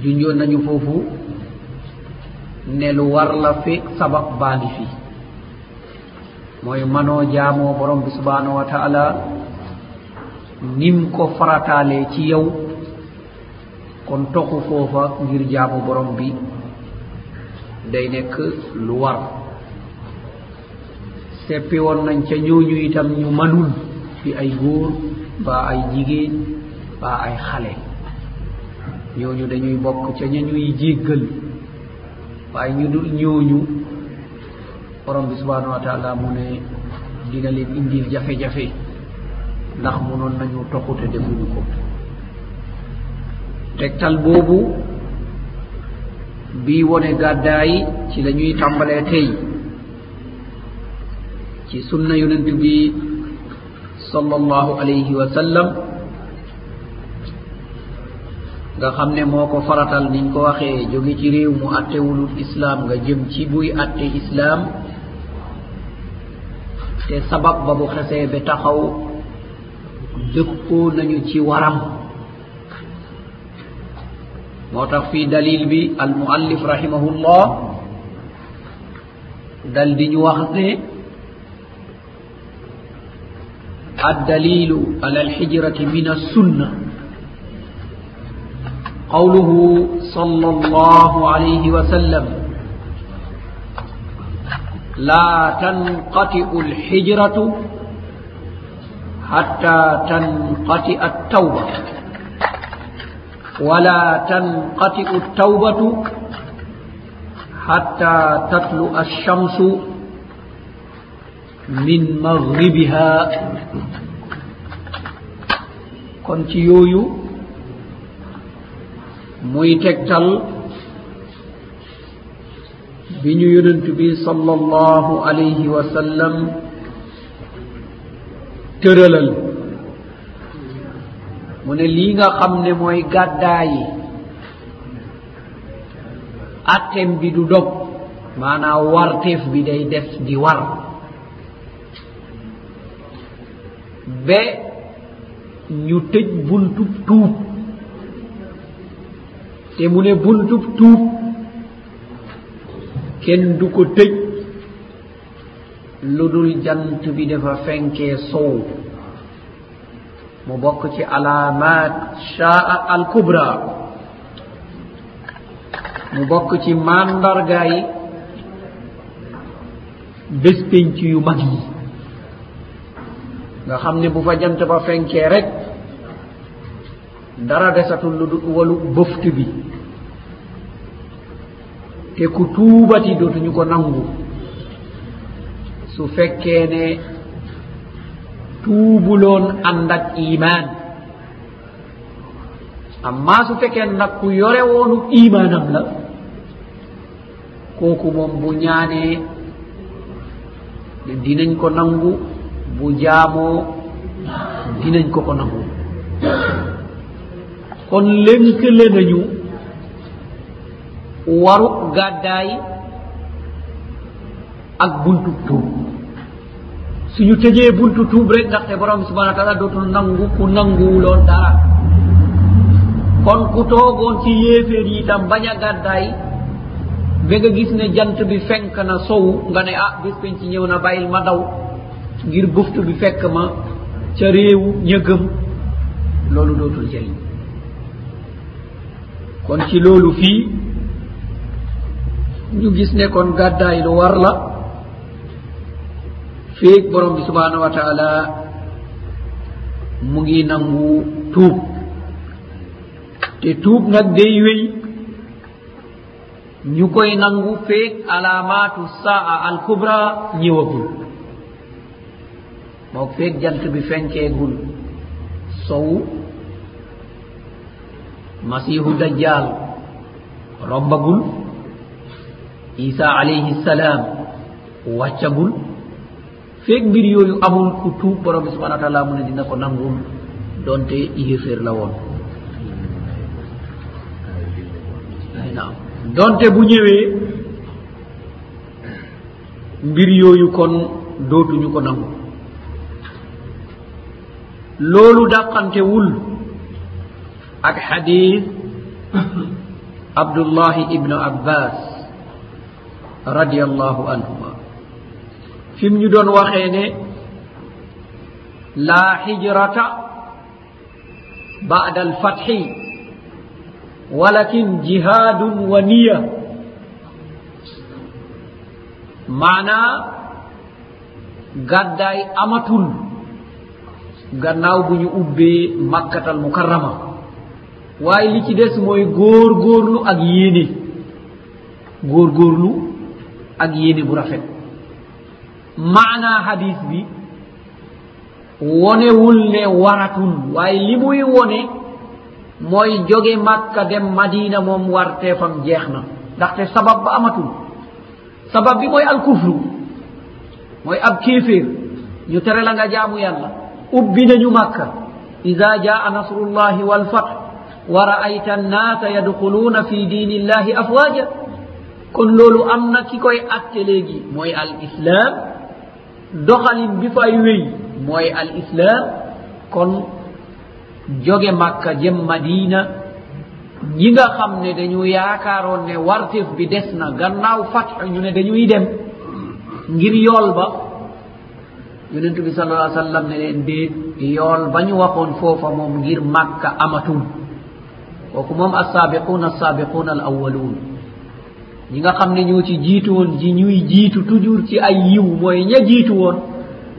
junjoon nañu foofu ne lu war la fi sabab baa ngi fi. Mooy manoo jaamoo borom bi subhanahu wa taala nim ko farataale ci yow kon toxu foofa ngir jaamu borom bi day nekk lu war. Seppi woon nañ ca ñooñu itam ñu manul fi ay góor mbaa ay jigéen mbaa ay xale. Ñooñu dañuy bokk ca ña ñuy jéggal. Waaye ñu dul ñooñu borom bi subhanahu wa taala mu ne dina leen indil jafe-jafe. ndax munoon nañu toxute defuñu ko. Tegtal boobu bii wone gàddaayi ci la ñuy tàmbalee tey ci sunna yonent bi sal allahu alayhi wa sallam nga xam ne moo ko faratal niñ ko waxee jóge ci réew mu attewulul islaam nga jëm ci buy atte islaam. Te sabab ba bu xesee ba taxaw dëppoo nañu ci waram moo tax fii dalil bi al muallif rahimahullah dal di ñu wax ne الدليل على الحجرة من السنة قوله صلى الله عليه وسلم لا تنقطع الحجرة حتى تنقطع التوبة ولا تنقطع التوبة حتى تطلع الشمس من مغربها kon ci yooyu muy tegtal bi ñu yonent bi sallallahu alayhi wa sallam tëralal. Mu ne lii nga xam ne mooy gàddaa yi. Attem bi du dog maanaam warteef bi day def di war. Ba ñu tëj buntub tuub. Te mu ne buntub tuub kenn du ko tëj. lu dul jant bi dafa fenkee sow mu bokk ci alaamat shaa al kubra mu bokk ci mandargaay bés penc yu mag yi. Nga xam ne bu fa jant ba fenkee rek dara desatul lu dul walu bëft bi. Te ku tuubati dootuñu ko nangu. su fekkee ne tuubuloon ànd ak iman amma su fekkee nag ku yore woonu imanam la kooku moom bu ñaanee dinañ ko nangu bu jaamoo dinañ ko ko nangu. Kon lënkale nañu waru gàddaay ak buntu tuub. suñu tëjee buntu tuub rek ndaxte borom subhana taala dootul nangu ku nanguwuloon dara kon ku toogoon ci yéeféer yi tam bañ a gàddaay ba nga gis ne jant bi fenk na sowu nga ne ah bis penc ci ñëw na bàyyil ma daw ngir buftu bi fekk ma ca réewu ñëgëm loolu dootul jëriñ. Kon ci loolu fii ñu gis ne kon gàddaay lu war la. feek borom bi subhanahu wa taala mu ngi nangu tuub. Te tuub nag day wéy. Ñu koy nangu feek alaamaatu saa al kubra ñëwagul. Moo feek jant bi fenkeegul. Sowu masihu dajjal rombagul. Isa alayhi salaam wàccagul. feek mbir yooyu amul ku tuub borom bi subhana wa taala mu ne dina ko nangul donte yéeféer la woon. Ay naam. Donte bu ñëwee mbir yooyu kon dootuñu ko nangu. Loolu dàqantewul ak xadis abdullahi ibnu abbas radiallahu anhuma. fim ñu doon waxee ne laa hijrata bada alfathi walakin jihadun wa niya maanaa gàddaay amatul gannaaw bu ñu ubbee makkatal mukarrama. Waaye li ci des mooy góor góorlu ak yéene góor góorlu ak yéene bu rafet. maana hadis bi wonewul ne waratun. Waaye li muy wone mooy jóge makka dem madina moom warteefam jeex na. Ndaxte sabab ba amatul. Sabab bi mooy alkufru. Mooy ab kéeféer. Ñu tere la nga jaamu yàlla. Ubbi nañu makka. Ida jaa nasrullahi walfath wa raayta annaasa yadxuluuna fi diini illahi afwaaja kon loolu am na ki koy atte léegi. Mooy al islam doxalin bi fay wéy mooy al islam kon joge makka jëm madina ñi nga xam ne dañu yaakaaroon ne wartif bi des na gannaaw fatx ñu ne dañuy dem ngir yool ba. Yonentu bi sal allah sallam ne leen déet yool ba ñu waxoon foofa moom ngir makka amatul. Kooku moom assaabiquuna assaabiquuna al awaluun ñi nga xam ne ñoo ci jiitu woon ji ñuy jiitu toujours ci ay yiw mooy ña jiitu woon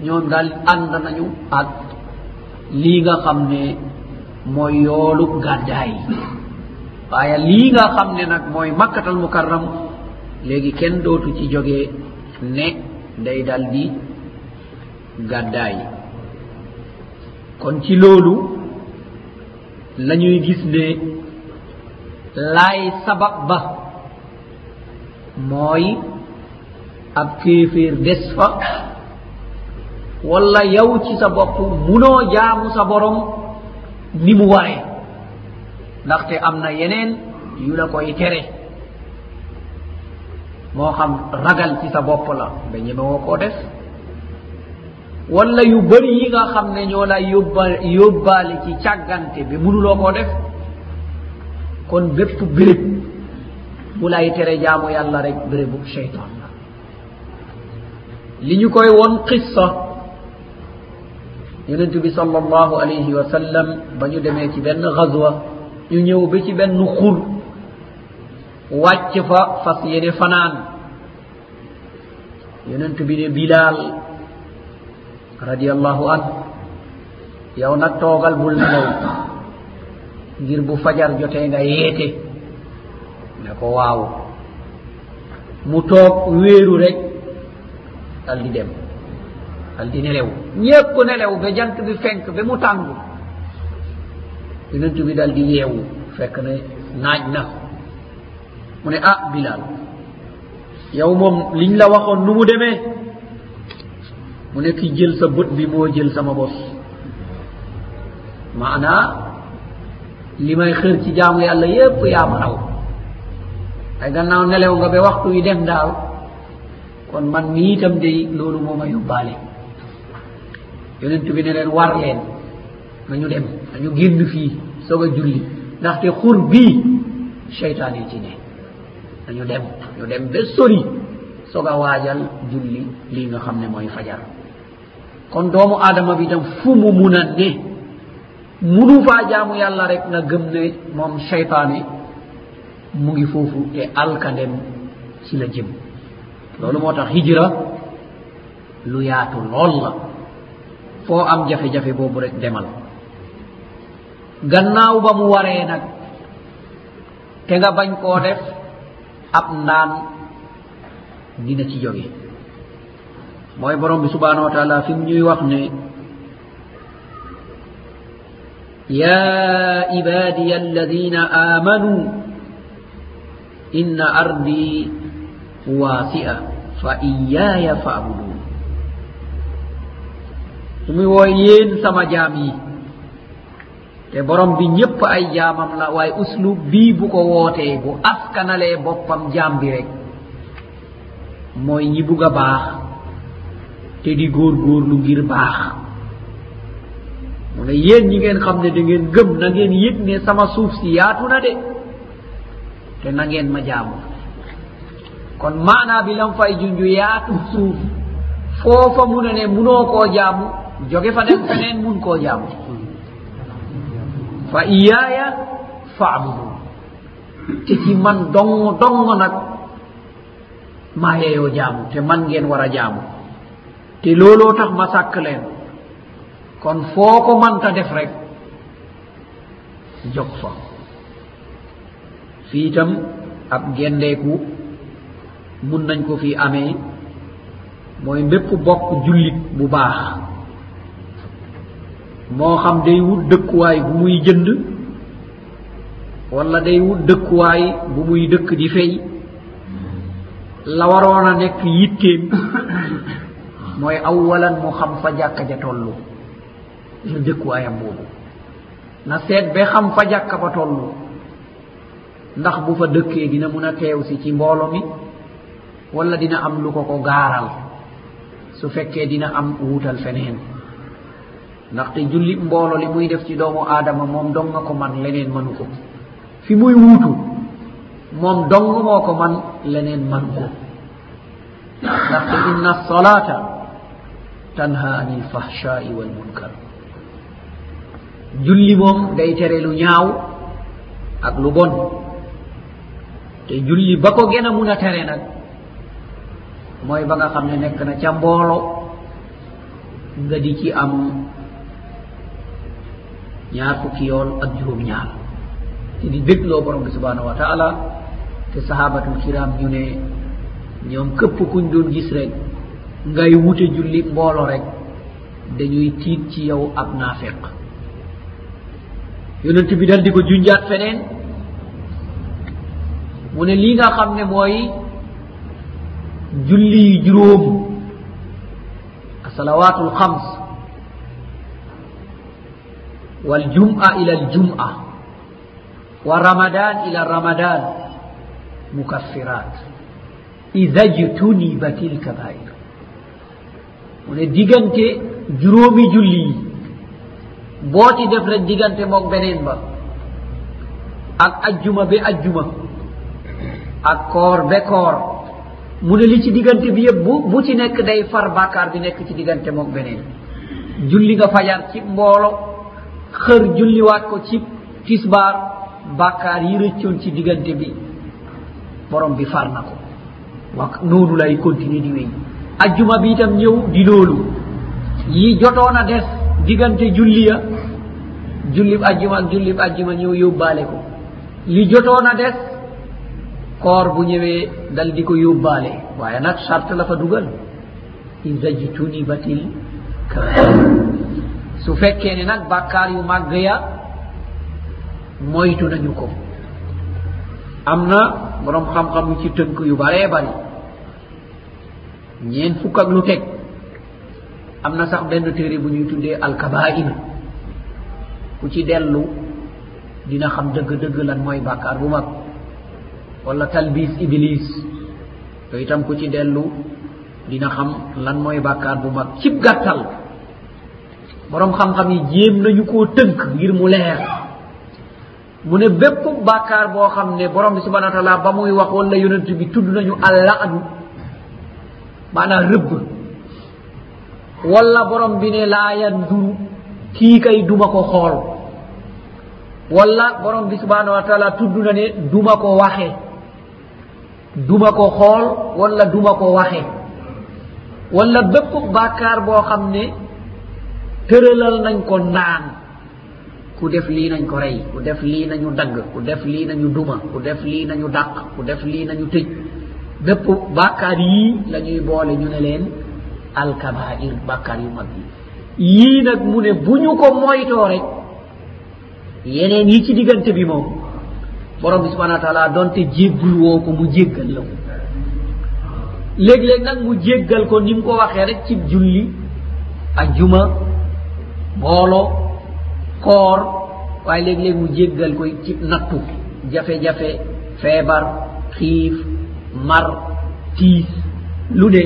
ñoom daal ànd nañu ak lii nga xam ne mooy yoolu gàddaay waaye lii nga xam ne nag mooy makkatal mukarram léegi kenn dootu ci jógee ne day dal di gàddaay kon ci loolu la ñuy gis ne laay sabab ba mooy ab kéeféer des fa walla yow ci sa bopp munoo jaamu sa borom ni mu waree. ndaxte am na yeneen yu la koy tere. moo xam ragal ci sa bopp la nga ñemewoo koo def. walla yu bëri yi nga xam ne ñoo la yóbba yóbbaale ci càggante bi munuloo koo def. kon bépp béréb bu lay tere jaamu yàlla rek bérébu cheytan la. Li ñu koy won qissa yonentu bi sal allahu alayhi wa sallam ba ñu demee ci benn gazwa ñu ñëw ba ci benn xur wàcc fa fas yene fanaan. Yonentu bi ne bilal radiallahu an yow nag toogal bul nelaw ngir bu fajar jotee nga yeete. ne ko waawo. Mu toog wéeru rek dal di dem. Dal di nelew. Ñépp nelew ba jant bi fenk ba mu tàng. Yonent bi dal di yeewu fekk ne naaj na. Mu ne ah bilal yow moom liñ la waxoon nu mu demee? Mu ne ki jël sa bët bi moo jël sama bos. Maanaa li may xër ci jaamu yàlla yépp yaa ma raw. ay gannaaw nelew nga ba waxtu wi dem ndaaw kon man mi itam dey loolu mooma yóbbaale. Yonent bi ne leen war leen nañu dem nañu génn fii soog a julli ndaxte xur bii cheytaan yi ci ne. Nañu dem ñu dem ba sori soog a waajal julli lii nga xam ne mooy fajar. Kon doomu aadama bi tam fu mu mun a ne munu faa jaamu yàlla rek nga gëm ne moom cheytaane mu ngi foofu te alkandem ci la jëm loolu moo tax hijra lu yaatu lool la. Foo am jafe-jafe boobu rek demal. Gannaaw ba mu waree nag te nga bañ koo def ab ndaan dina ci jóge. Mooy borom bi subhanahu wa taala fi mu ñuy wax ne ya ibadiya alladina amanuu inna ardi wasi'a fa iyaya fabudun ɗumi wo yéen sama jaam yi. Te borom bi ñépp ay jaamam la waaye uslub bii bu ko wootee bu askanalee boppam jaam bi rek mooy ñi bugg a baax te di góor góorlu ngir baax. Mu ne yéen ñi ngeen xam ne da ngeen gëm na ngeen yëg ne sama suuf si yaatu na de. to nangeen ma jaamu. Kon maana bi lam fay junju yaatu suuf foofa munane munoo koo jaamu joge fa dem feneen mun koo jaamu. Fa iyaaya iyaya te ci man dongo dongo nag maa yeeyoo jaamu te man ngeen war a jaamu. Te looloo tax ma sàkk leen. Kon foo ko manta def rek jog fa. fii itam ab gendeeku mun nañ ko fii amee mooy mbépp bokk jullit bu baax. moo xam day wut dëkkuwaay bu muy jënd wala day wut dëkkuwaay bu muy dëkk di fay la waroon a nekk yitteem mooy awalan mu xam fa jàkka ja toll. dëkkuwaayam boobu. na seet ba xam fa jàkka ba toll. ndax bu fa dëkkee dina mun a teew si ci mboolo mi wala dina am lu ko ko gaaral su fekkee dina am wuutal feneen. ndaxte julli mboolo li muy def ci doomu aadama moom dong ko man leneen manu ko. fi muy wuutu moom dong moo ko man leneen manu ko. ndaxte inna alsolata tanha ani lfahshai walmunkar julli moom day tere lu ñaaw ak lu bon. te julli ba ko gën a mun a tere nag mooy ba nga xam ne nekk na ca mboolo nga di ci am ñaar fukki yoon ak juróom ñaar te di dégloo borom bi subhanahu wa taala te sahabatul kiram ñu ne ñoom këpp kuñ doon gis rek ngay wute julli mboolo rek dañuy tiit ci yow ab naafeq. Yonent bi dal di ko junjaat feneen. mu ne lii nga xam ne mooy julli yu juróom asalawatul xams waljum'a ila aljum'a wa ramadan ila ramadan mukaffirat ida jtunibat il kabair mu ne diggante juróomi julli yi boo ci def rek diggante moog beneen ba ak ajjuma be ajjuma ak koor be koor. Mu ne li ci diggante bi yëpp bu bu ci nekk day far bàkkaar bi nekk ci diggante moog beneen. Julli nga fajar ci mboolo xër julliwaat ko ci tisbaar bàkkaar yi rëccoon ci diggante bi borom bi far na ko. Wa noonu lay continuer di wéy. Ajjuma bi itam ñëw di loolu. Yi jotoon a des diggante julli ya jullib ajjuma ak jullib ajjuma ñëw yóbbaale ko. Li jotoon a des koor bu ñëwee dal di ko yóbbaale. waaye nag sart la fa dugal. Isa jitunibatil su fekkee ne nag bàkkaar yu màgg ya moytu nañu ko. am na borom xam-xam yu ci tënk yu baree bari. ñeen fukk ak lu teg. am na sax benn téere bu ñuy tuddee alkabair ku ci dellu dina xam dëgg-dëgg lan mooy bàkkaar bu mag. walla talbis iblis to itam ku ci dellu dina xam lan mooy bàkkaar bu mag cib gàttal. Borom xam-xam yi jéem nañu koo tënk ngir mu leer. Mu ne bépp bàkkaar boo xam ne borom bi subhana wa taala ba muy wax wala yonent bi tudd nañu allaanu maanaam rëbb. Wala borom bi ne laa yanduru kii kay duma ko xool. Wala borom bi subhanahu wa taala tudd na ne duma ko waxe. duma ko xool wala duma ko waxe. wala bépp bàkkaar boo xam ne tëralal nañ ko naan. ku def lii nañ ko rey ku def lii nañu dagg ku def lii nañu duma ku def lii nañu dàq ku def lii nañu tëj. bépp bàkkaar yii la ñuy boole ñu ne leen alkabair bàkkaar yu mag yi. yii nag mu ne bu ñu ko moytoo rek yeneen yi ci diggante bi moom borom bi subahana wa taala donte jéggul woo ko mu jéggal la ko. Léeg-léeg nag mu jéggal ko ni mu ko waxee rek ci julli ak juma mboolo koor waaye léeg-léeg mu jéggal ko ci nattu jafe-jafe feebar xiif mar tiis lu ne.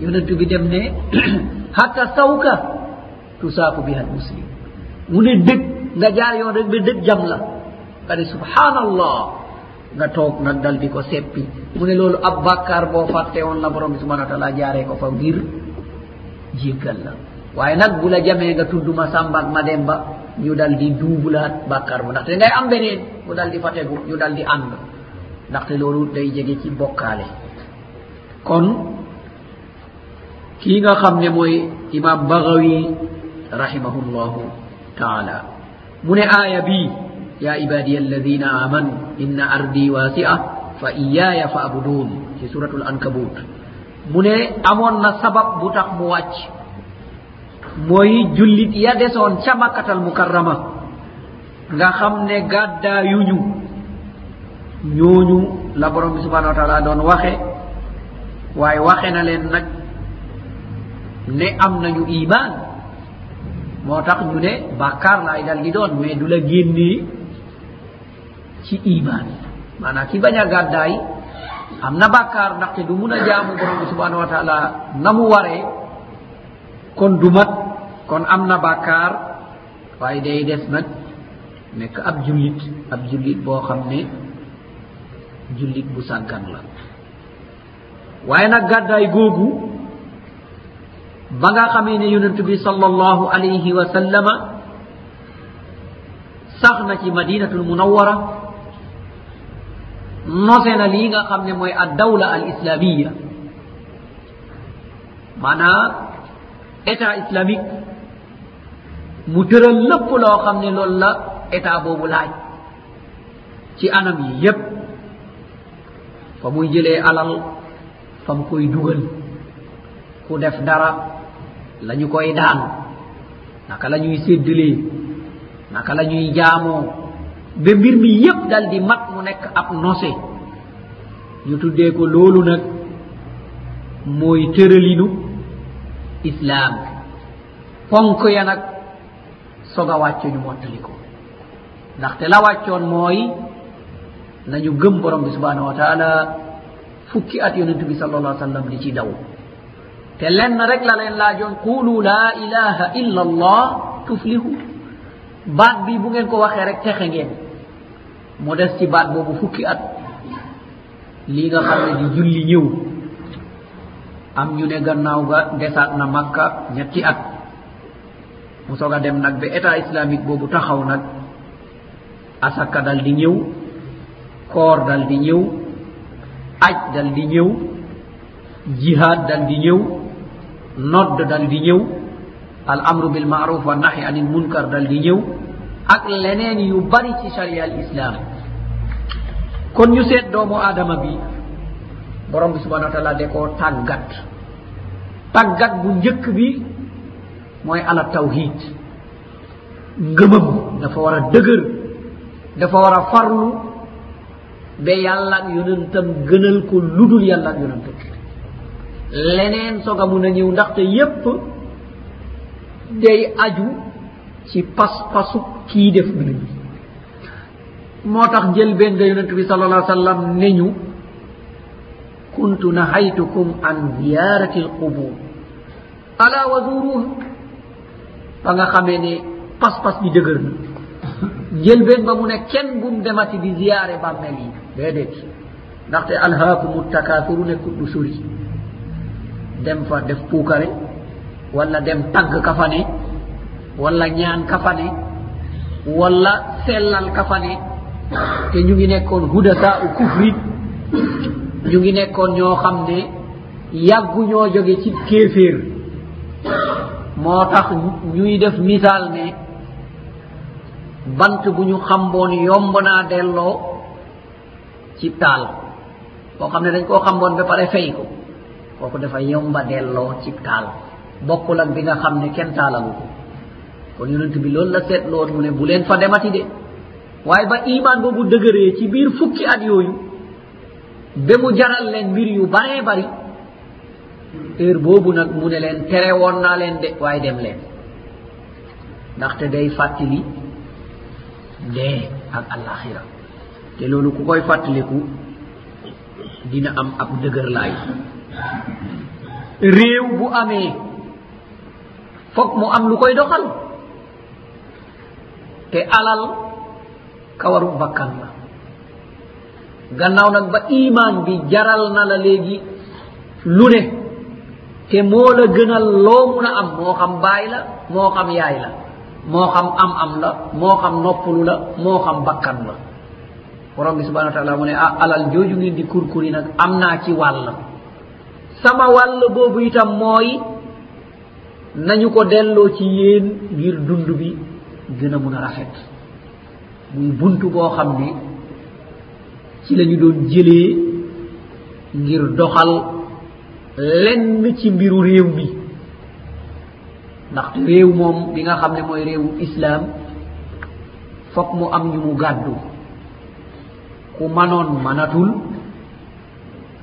Yonentu bi dem ne hatta sawka tusaaku biha almuslim. Mu ne dëgg nga jaar yoon rek ba dëgg jam la. kadi subhanallah nga toog nag dal di ko seppi. Mu ne loolu ab aboubacar boo fàtte woon la borom bi subhana wa taala jaaree ko fa ngir jéggal la. Waaye nag bu la jamee nga tudduma samba ak mademba ñu dal di duubulaat bàkkaar bu ndaxte ngay am beneen mu dal daldi fategu ñu dal di ànd. Ndaxte loolu day jege ci bokkaale. Kon kii nga xam ne mooy imam bagawi rahimahullahu taala mu ne aaya bii يا amanu inna ardi wasi'a fa iyaya fa فأبدون في suratul ankabut. Mu ne amoon na sabab bu tax mu wàcc. Mooy jullit ya desoon ca makkatal mukarrama nga xam ne gàddaayuñu. Ñooñu la borom bi subhanau wa taala doon waxe. Waaye waxe na leen nag ne am nañu iman moo tax ñu ne bàkkaar laay dal di doon mais du la génnee ci imani mana ki bañ a gàddaay am na bàkkaar ndaxte du mun a jaamu borom bi subhanahu wa taala na mu waree kon du mat kon am na bàkkaar waaye day des nag nekk ab jullit ab jullit boo xam ne jullit bu sàggan la. Waaye nag gàddaay googu ba nga xamee ne yonent bi salallahu alayhi wa sallama sax na ci madinatul munawara nose na lii nga xam ne mooy ad dawla al islamiya maanaam état islamique mu tëral lépp loo xam ne loolu la état boobu laaj ci anam yi yépp. Fa muy jëlee alal fa mu koy dugal. Ku def dara la ñu koy daan. Naka la ñuy séddalee? Naka la ñuy jaamoo? ba mbir mi yëpp dal di mat mu nekk ab nosé ñu tuddee ko loolu nag mooy tëralinu islaam ponk ya nag soog a wàcce ñu mottali ko. Ndaxte la wàccoon mooy nañu gëm borom bi subhanahu wa taala fukki at yonent bi sal allah sallam di ci daw. Te lenn rek la leen laajoon qulu la ilaha illa allah tuflihu. Baat bi bu ngeen ko waxee rek texe ngeen. modesti baat boobu fukki at lii nga xam ne di julli ñëw am ñu ne gannaaw ga desaat na makka ñetti at mu soog a dem nag ba état islamique boobu taxaw nag asaka dal di ñëw koor dal di ñëw aj dal di ñëw jihaad dal di ñëw nodd dal di ñëw al amru bilmaruf wa nahi anil munkar dal di ñëw ak leneen yu bari ci sharia al islam. Kon ñu seet doomu aadama bi borom bi subhanau wa taala de koo tàggat. Tàggat bu njëkk bi mooy ala tawhid. Ngëmam dafa war a dëgër dafa war a farlu ba yàlla ak yonentam gënal ko ludul yàlla ak yonentam. Leneen soga mun a ñëw ndaxte yépp day aju ci pas-pasu kii def du nañu moo tax njëlbeen ga yonente bi sal allah sallam ne ñu kuntu nahaytukum an ziyarati alqubur ala wazuruha ba nga xamee ne pas-pas bi dëgër na. Njëlbeen ba mu ne kenn bum demati di ziyaare bàmmel yi. Déedéet. Ndaxte alhaakumu takasuru nekkut du suri. Dem fa def puukare walla dem tagg ka fa ne walla ñaan ka fa ne walla sellal kafane te ñu ngi nekkoon hudasa u kufri. Ñu ngi nekkoon ñoo xam ne yàggu ñoo jóge ci kéeféer. Moo tax ñuy def misaal ne bant bu ñu xamboon yomb naa delloo ci taal. Koo xam ne dañ koo xamboon ba pare fay ko. Kooku dafa yomba delloo ci taal. Bokkul ak bi nga xam ne kenn taalagu ko. kon yonent bi loolu la seetlootu mu ne bu leen fa demati de. Waaye ba iman boobu dëgëree ci biir fukki at yooyu ba mu jaral leen mbir yu baree bari heure boobu nag mu ne leen tere woon naa leen de waaye dem leen. Ndaxte day fàttali dee ak alaxira te loolu ku koy fàttaliku dina am ab dëgër laay réew bu amee foog mu am lu koy doxal. te alal kawaru bakkan la. Gannaaw nag ba iman bi jaral na la léegi lu ne te moo la gënal loo mun a am moo xam baay la moo xam yaay la moo xam am am la moo xam noppalu la moo xam bakkan la. Borom bi subhanau wa taala mu ne ah alal jooju ngeen di kurkuri nag am naa ci wàll. Sama wàll boobu itam mooy nañu ko delloo ci yéen ngir dund bi gën a mun a rafet. Muy bunt boo xam ne ci la ñu doon jëlee ngir doxal lenn ci mbiru réew mi. Ndaxte réew moom bi nga xam ne mooy réewu islaam fokk mu am ñu mu gàddu. Ku manoon manatul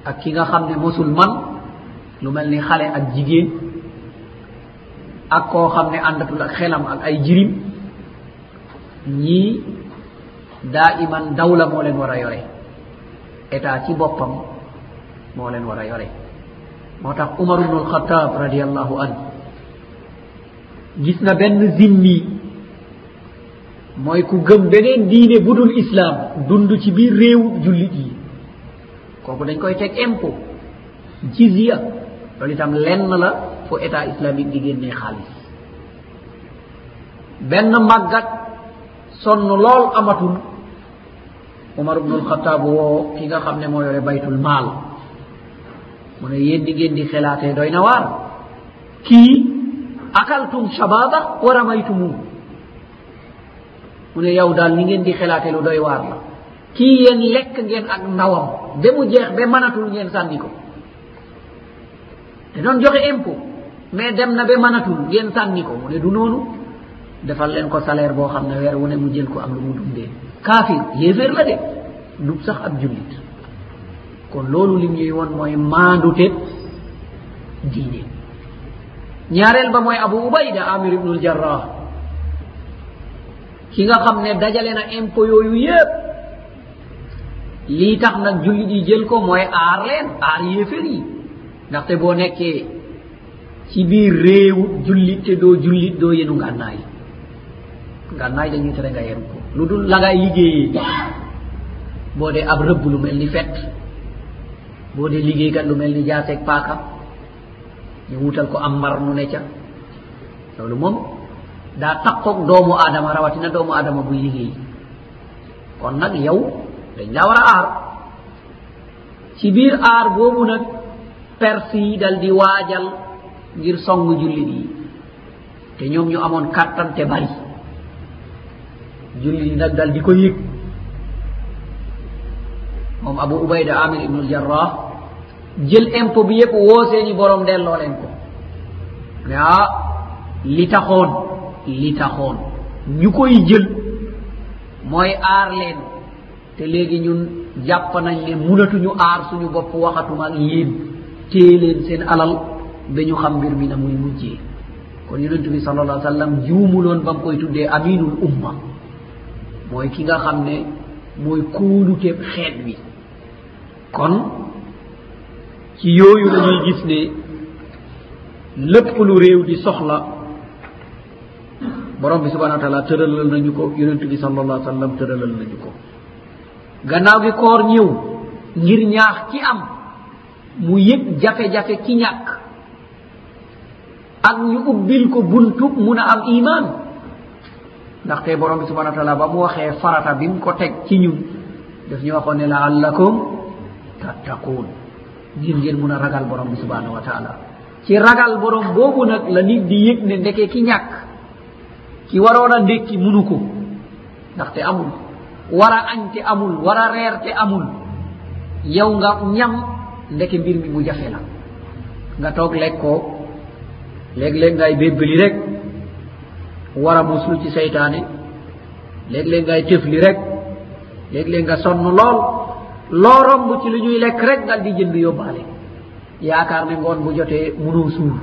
ak ki nga xam ne mosul man lu mel ni xale ak jigéen ak koo xam ne àndatul ak xelam ak ay jirim ñii daa iman dawla moo leen war a yore. État ci boppam moo leen war a yore. Moo tax umar ubnu alxataab radiallahu an gis na benn zimmi mooy ku gëm beneen diine bu dul islaam dund ci biir réew jullit yi. Kooku dañ koy teg impôt jizya. Loolu itam lenn la fu état islamique di génnee xaalis. Benn màggat sonn lool amatul. Omar ubnul khatab woo ki nga xam ne moo yore baytul maal. Mu ne yéen di ngeen di xelaatee doy na waar. Kii akaltum shababa wa ramaytumu. Mu ne yow daal ni ngeen di xelaatee lu doy waar la. Kii yéen lekk ngeen ak ndawam. Ba mu jeex ba mënatul ngeen sànni ko. Te doon joxe impôt. Mais dem na ba mënatul ngeen sànni ko. Mu ne du noonu. defal leen ko salaire boo xam ne weer wu ne mu jël ko am lu mu dundee. Kaafir yéeféer la de du sax ab jullit. Kon loolu lim ñuy woon mooy maandute diine. Ñaareel ba mooy abu ubayda amir ibnul jarrah. Ki nga xam ne dajale na impôt yooyu yépp. Lii tax nag jullit yi jël ko mooy aar leen aar yéeféer yi. Ndaxte boo nekkee ci biir réewu jullit te doo jullit doo yenu ngànnaay. ngal nayi dañuy tere nga yem ko. Lu dul la ngay e liggéeyee boo dee ab rëbb lu mel ni fett. Boo dee liggéeykat lu mel ni jaaseeg paaka. Ñu wutal ko am mbar nu ne ca. Loolu moom daa taqoog doomu aadama rawatina doomu aadama buy liggéey. Kon nag yow dañ laa war a aar. Ci biir aar boobu nag perse yi dal di waajal ngir song jullit yi. Te ñoom ñu amoon kattan te bari. julli nag dal di ko yëg. Moom abu ubayda amir ibnul jarrah jël impo bi yépp woo seeni borom delloo leen ko. Ne ah li taxoon li taxoon. Ñu koy jël mooy aar leen. Te léegi ñun jàpp nañ ne munatuñu aar suñu bopp waxatuma ak yéen. Téye leen seen alal ba ñu xam mbir mi na muy mujjee. Kon yonentu bi sal allah sallam juumuloon ba mu koy tuddee aminul umma. mooy ki nga xam ne mooy kóoluteeb xeet wi. kon ci yooyu la ñuy gis ne lépp lu réew di soxla borom bi subhanahu wa taala tëralal nañu ko yonent bi sal allah sallam tëralal nañu ko. gannaaw gi koor ñëw ngir ñaax ci am mu yëg jafe-jafe ci ñàkk ak ñu ubbil ko buntu mun a am iman ndaxte borom bi subhana wa taala ba mu waxee farata bi mu ko teg ci ñun daf ñu waxoon ne laallakum tattaquun ngir ngeen mun a ragal borom bi subhanahu wa taala. Ci ragal borom boobu nag la nit di yëg ne ndeke ki ñàkk ki waroon a ndékki munu ko ndaxte amul. War a añ te amul war a reer te amul. Yow nga ñam ndeke mbir mi mu jafe la. Nga toog lekkoo léeg-léeg ngay bébbali rek war a muslu ci seytaane. Léeg-léeg ngay tëfli rek léeg-léeg nga sonn lool loo romb ci lu ñuy lekk rek dal di jënd yóbbaale. Yaakaar ne ngoon bu jotee munoo suur.